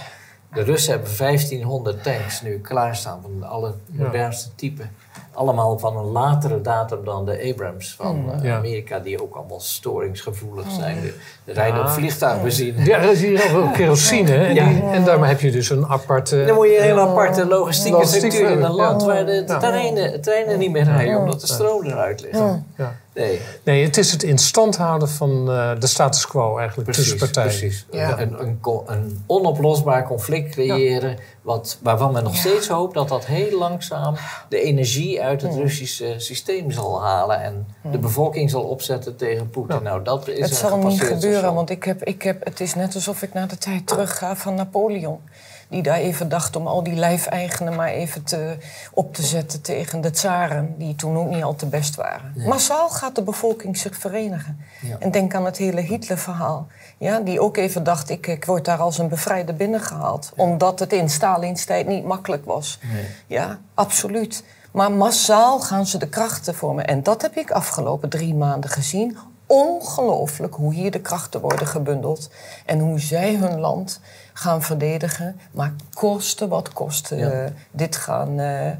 de Russen hebben 1500 tanks nu klaarstaan van de alle modernste typen. Allemaal van een latere datum dan de Abrams van eh, Ja. Amerika, die ook allemaal storingsgevoelig zijn. De, de rijden op vliegtuigbenzine. Ja, dat is hier ook kerosine. hè. En, Ja. die- en daarmee heb je dus een aparte... Dan moet je een hele aparte logistieke Logistiek structuur in een land ja. waar de Ja. treinen, treinen niet meer rijden omdat de stroom eruit ligt. Ja. Nee, Nee, het is het in stand houden van eh, de status quo eigenlijk tussen precies. partijen. precies. Ja. Een, een, een onoplosbaar conflict creëren, wat, waarvan men nog Ja. steeds hoopt dat dat heel langzaam de energie uit het Russische systeem zal halen en de bevolking zal opzetten tegen Poetin. Nou, dat is Het zal niet gebeuren, want ik heb, ik heb, het is net alsof ik naar de tijd terug ga van Napoleon. die daar even dacht om al die lijfeigenen maar even te, op te zetten tegen de tsaren, die toen ook niet al te best waren. Massaal gaat de bevolking zich verenigen. Ja. En denk aan het hele Hitler-verhaal. Ja, die ook even dacht, ik, ik word daar als een bevrijder binnengehaald. Omdat het in Stalins tijd niet makkelijk was. Nee. Ja, absoluut. Maar massaal gaan ze de krachten vormen. En dat heb ik afgelopen drie maanden gezien. Ongelooflijk hoe hier de krachten worden gebundeld. En hoe zij hun land gaan verdedigen. Maar kosten wat kosten Ja. eh, dit, gaan, eh,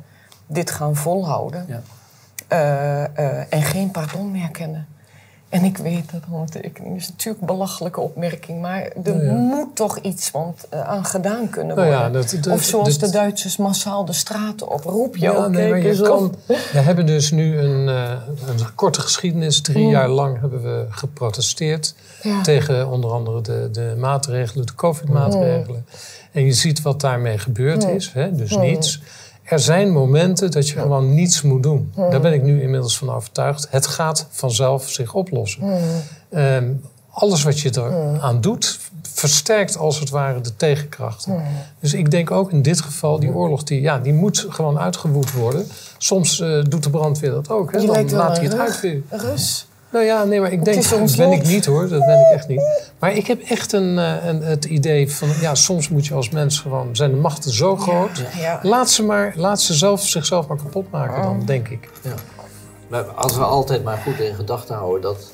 dit gaan volhouden. Ja. Eh, en geen pardon meer kennen. En ik weet dat, want ik, het is natuurlijk een belachelijke opmerking, maar er Nou ja. moet toch iets want, eh, aan gedaan kunnen Nou worden. ja, dat- dat- of zoals dat- de Duitsers massaal de straten op. Roep je Ja, ook, nee, je kan, we hebben dus nu een, eh, een korte geschiedenis. Drie Mm. jaar lang hebben we geprotesteerd tegen onder andere de, de maatregelen, de COVID-maatregelen. En je ziet wat daarmee gebeurd is, hè? dus niets. Er zijn momenten dat je gewoon niets moet doen. Daar ben ik nu inmiddels van overtuigd. Het gaat vanzelf zich oplossen. Ehm, alles wat je eraan doet, versterkt als het ware de tegenkrachten. Dus ik denk ook in dit geval, die oorlog, die, ja, die moet gewoon uitgewoed worden. Soms eh, doet de brandweer dat ook. Hè? Dan laat hij het rug. uitweren. Rus. Nou ja, nee, maar ik denk, dat ben ik niet hoor, dat ben ik echt niet. Maar ik heb echt een, eh, een, het idee van, ja, soms moet je als mens gewoon, zijn de machten zo groot. Ja. Laat ze, maar, laat ze zelf, zichzelf maar kapot maken dan, denk ik. Ja. Maar als we altijd maar goed in gedachten houden dat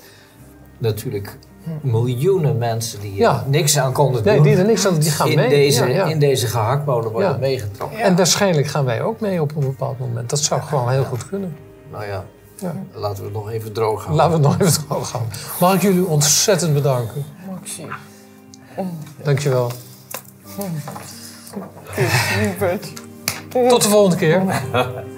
natuurlijk miljoenen mensen die er Ja. niks aan konden Nee, doen, die er niks aan, die gaan in, mee. Deze, Ja, ja. in deze gehaktmolen worden Ja. meegetrokken. Ja. En waarschijnlijk gaan wij ook mee op een bepaald moment. Dat zou gewoon heel goed kunnen. Nou ja, Ja. laten we het nog even droog houden. Laten we het nog even droog houden. Mag ik jullie ontzettend bedanken. Maxi. Dankjewel. Lieverd. Tot de volgende keer. <laughs>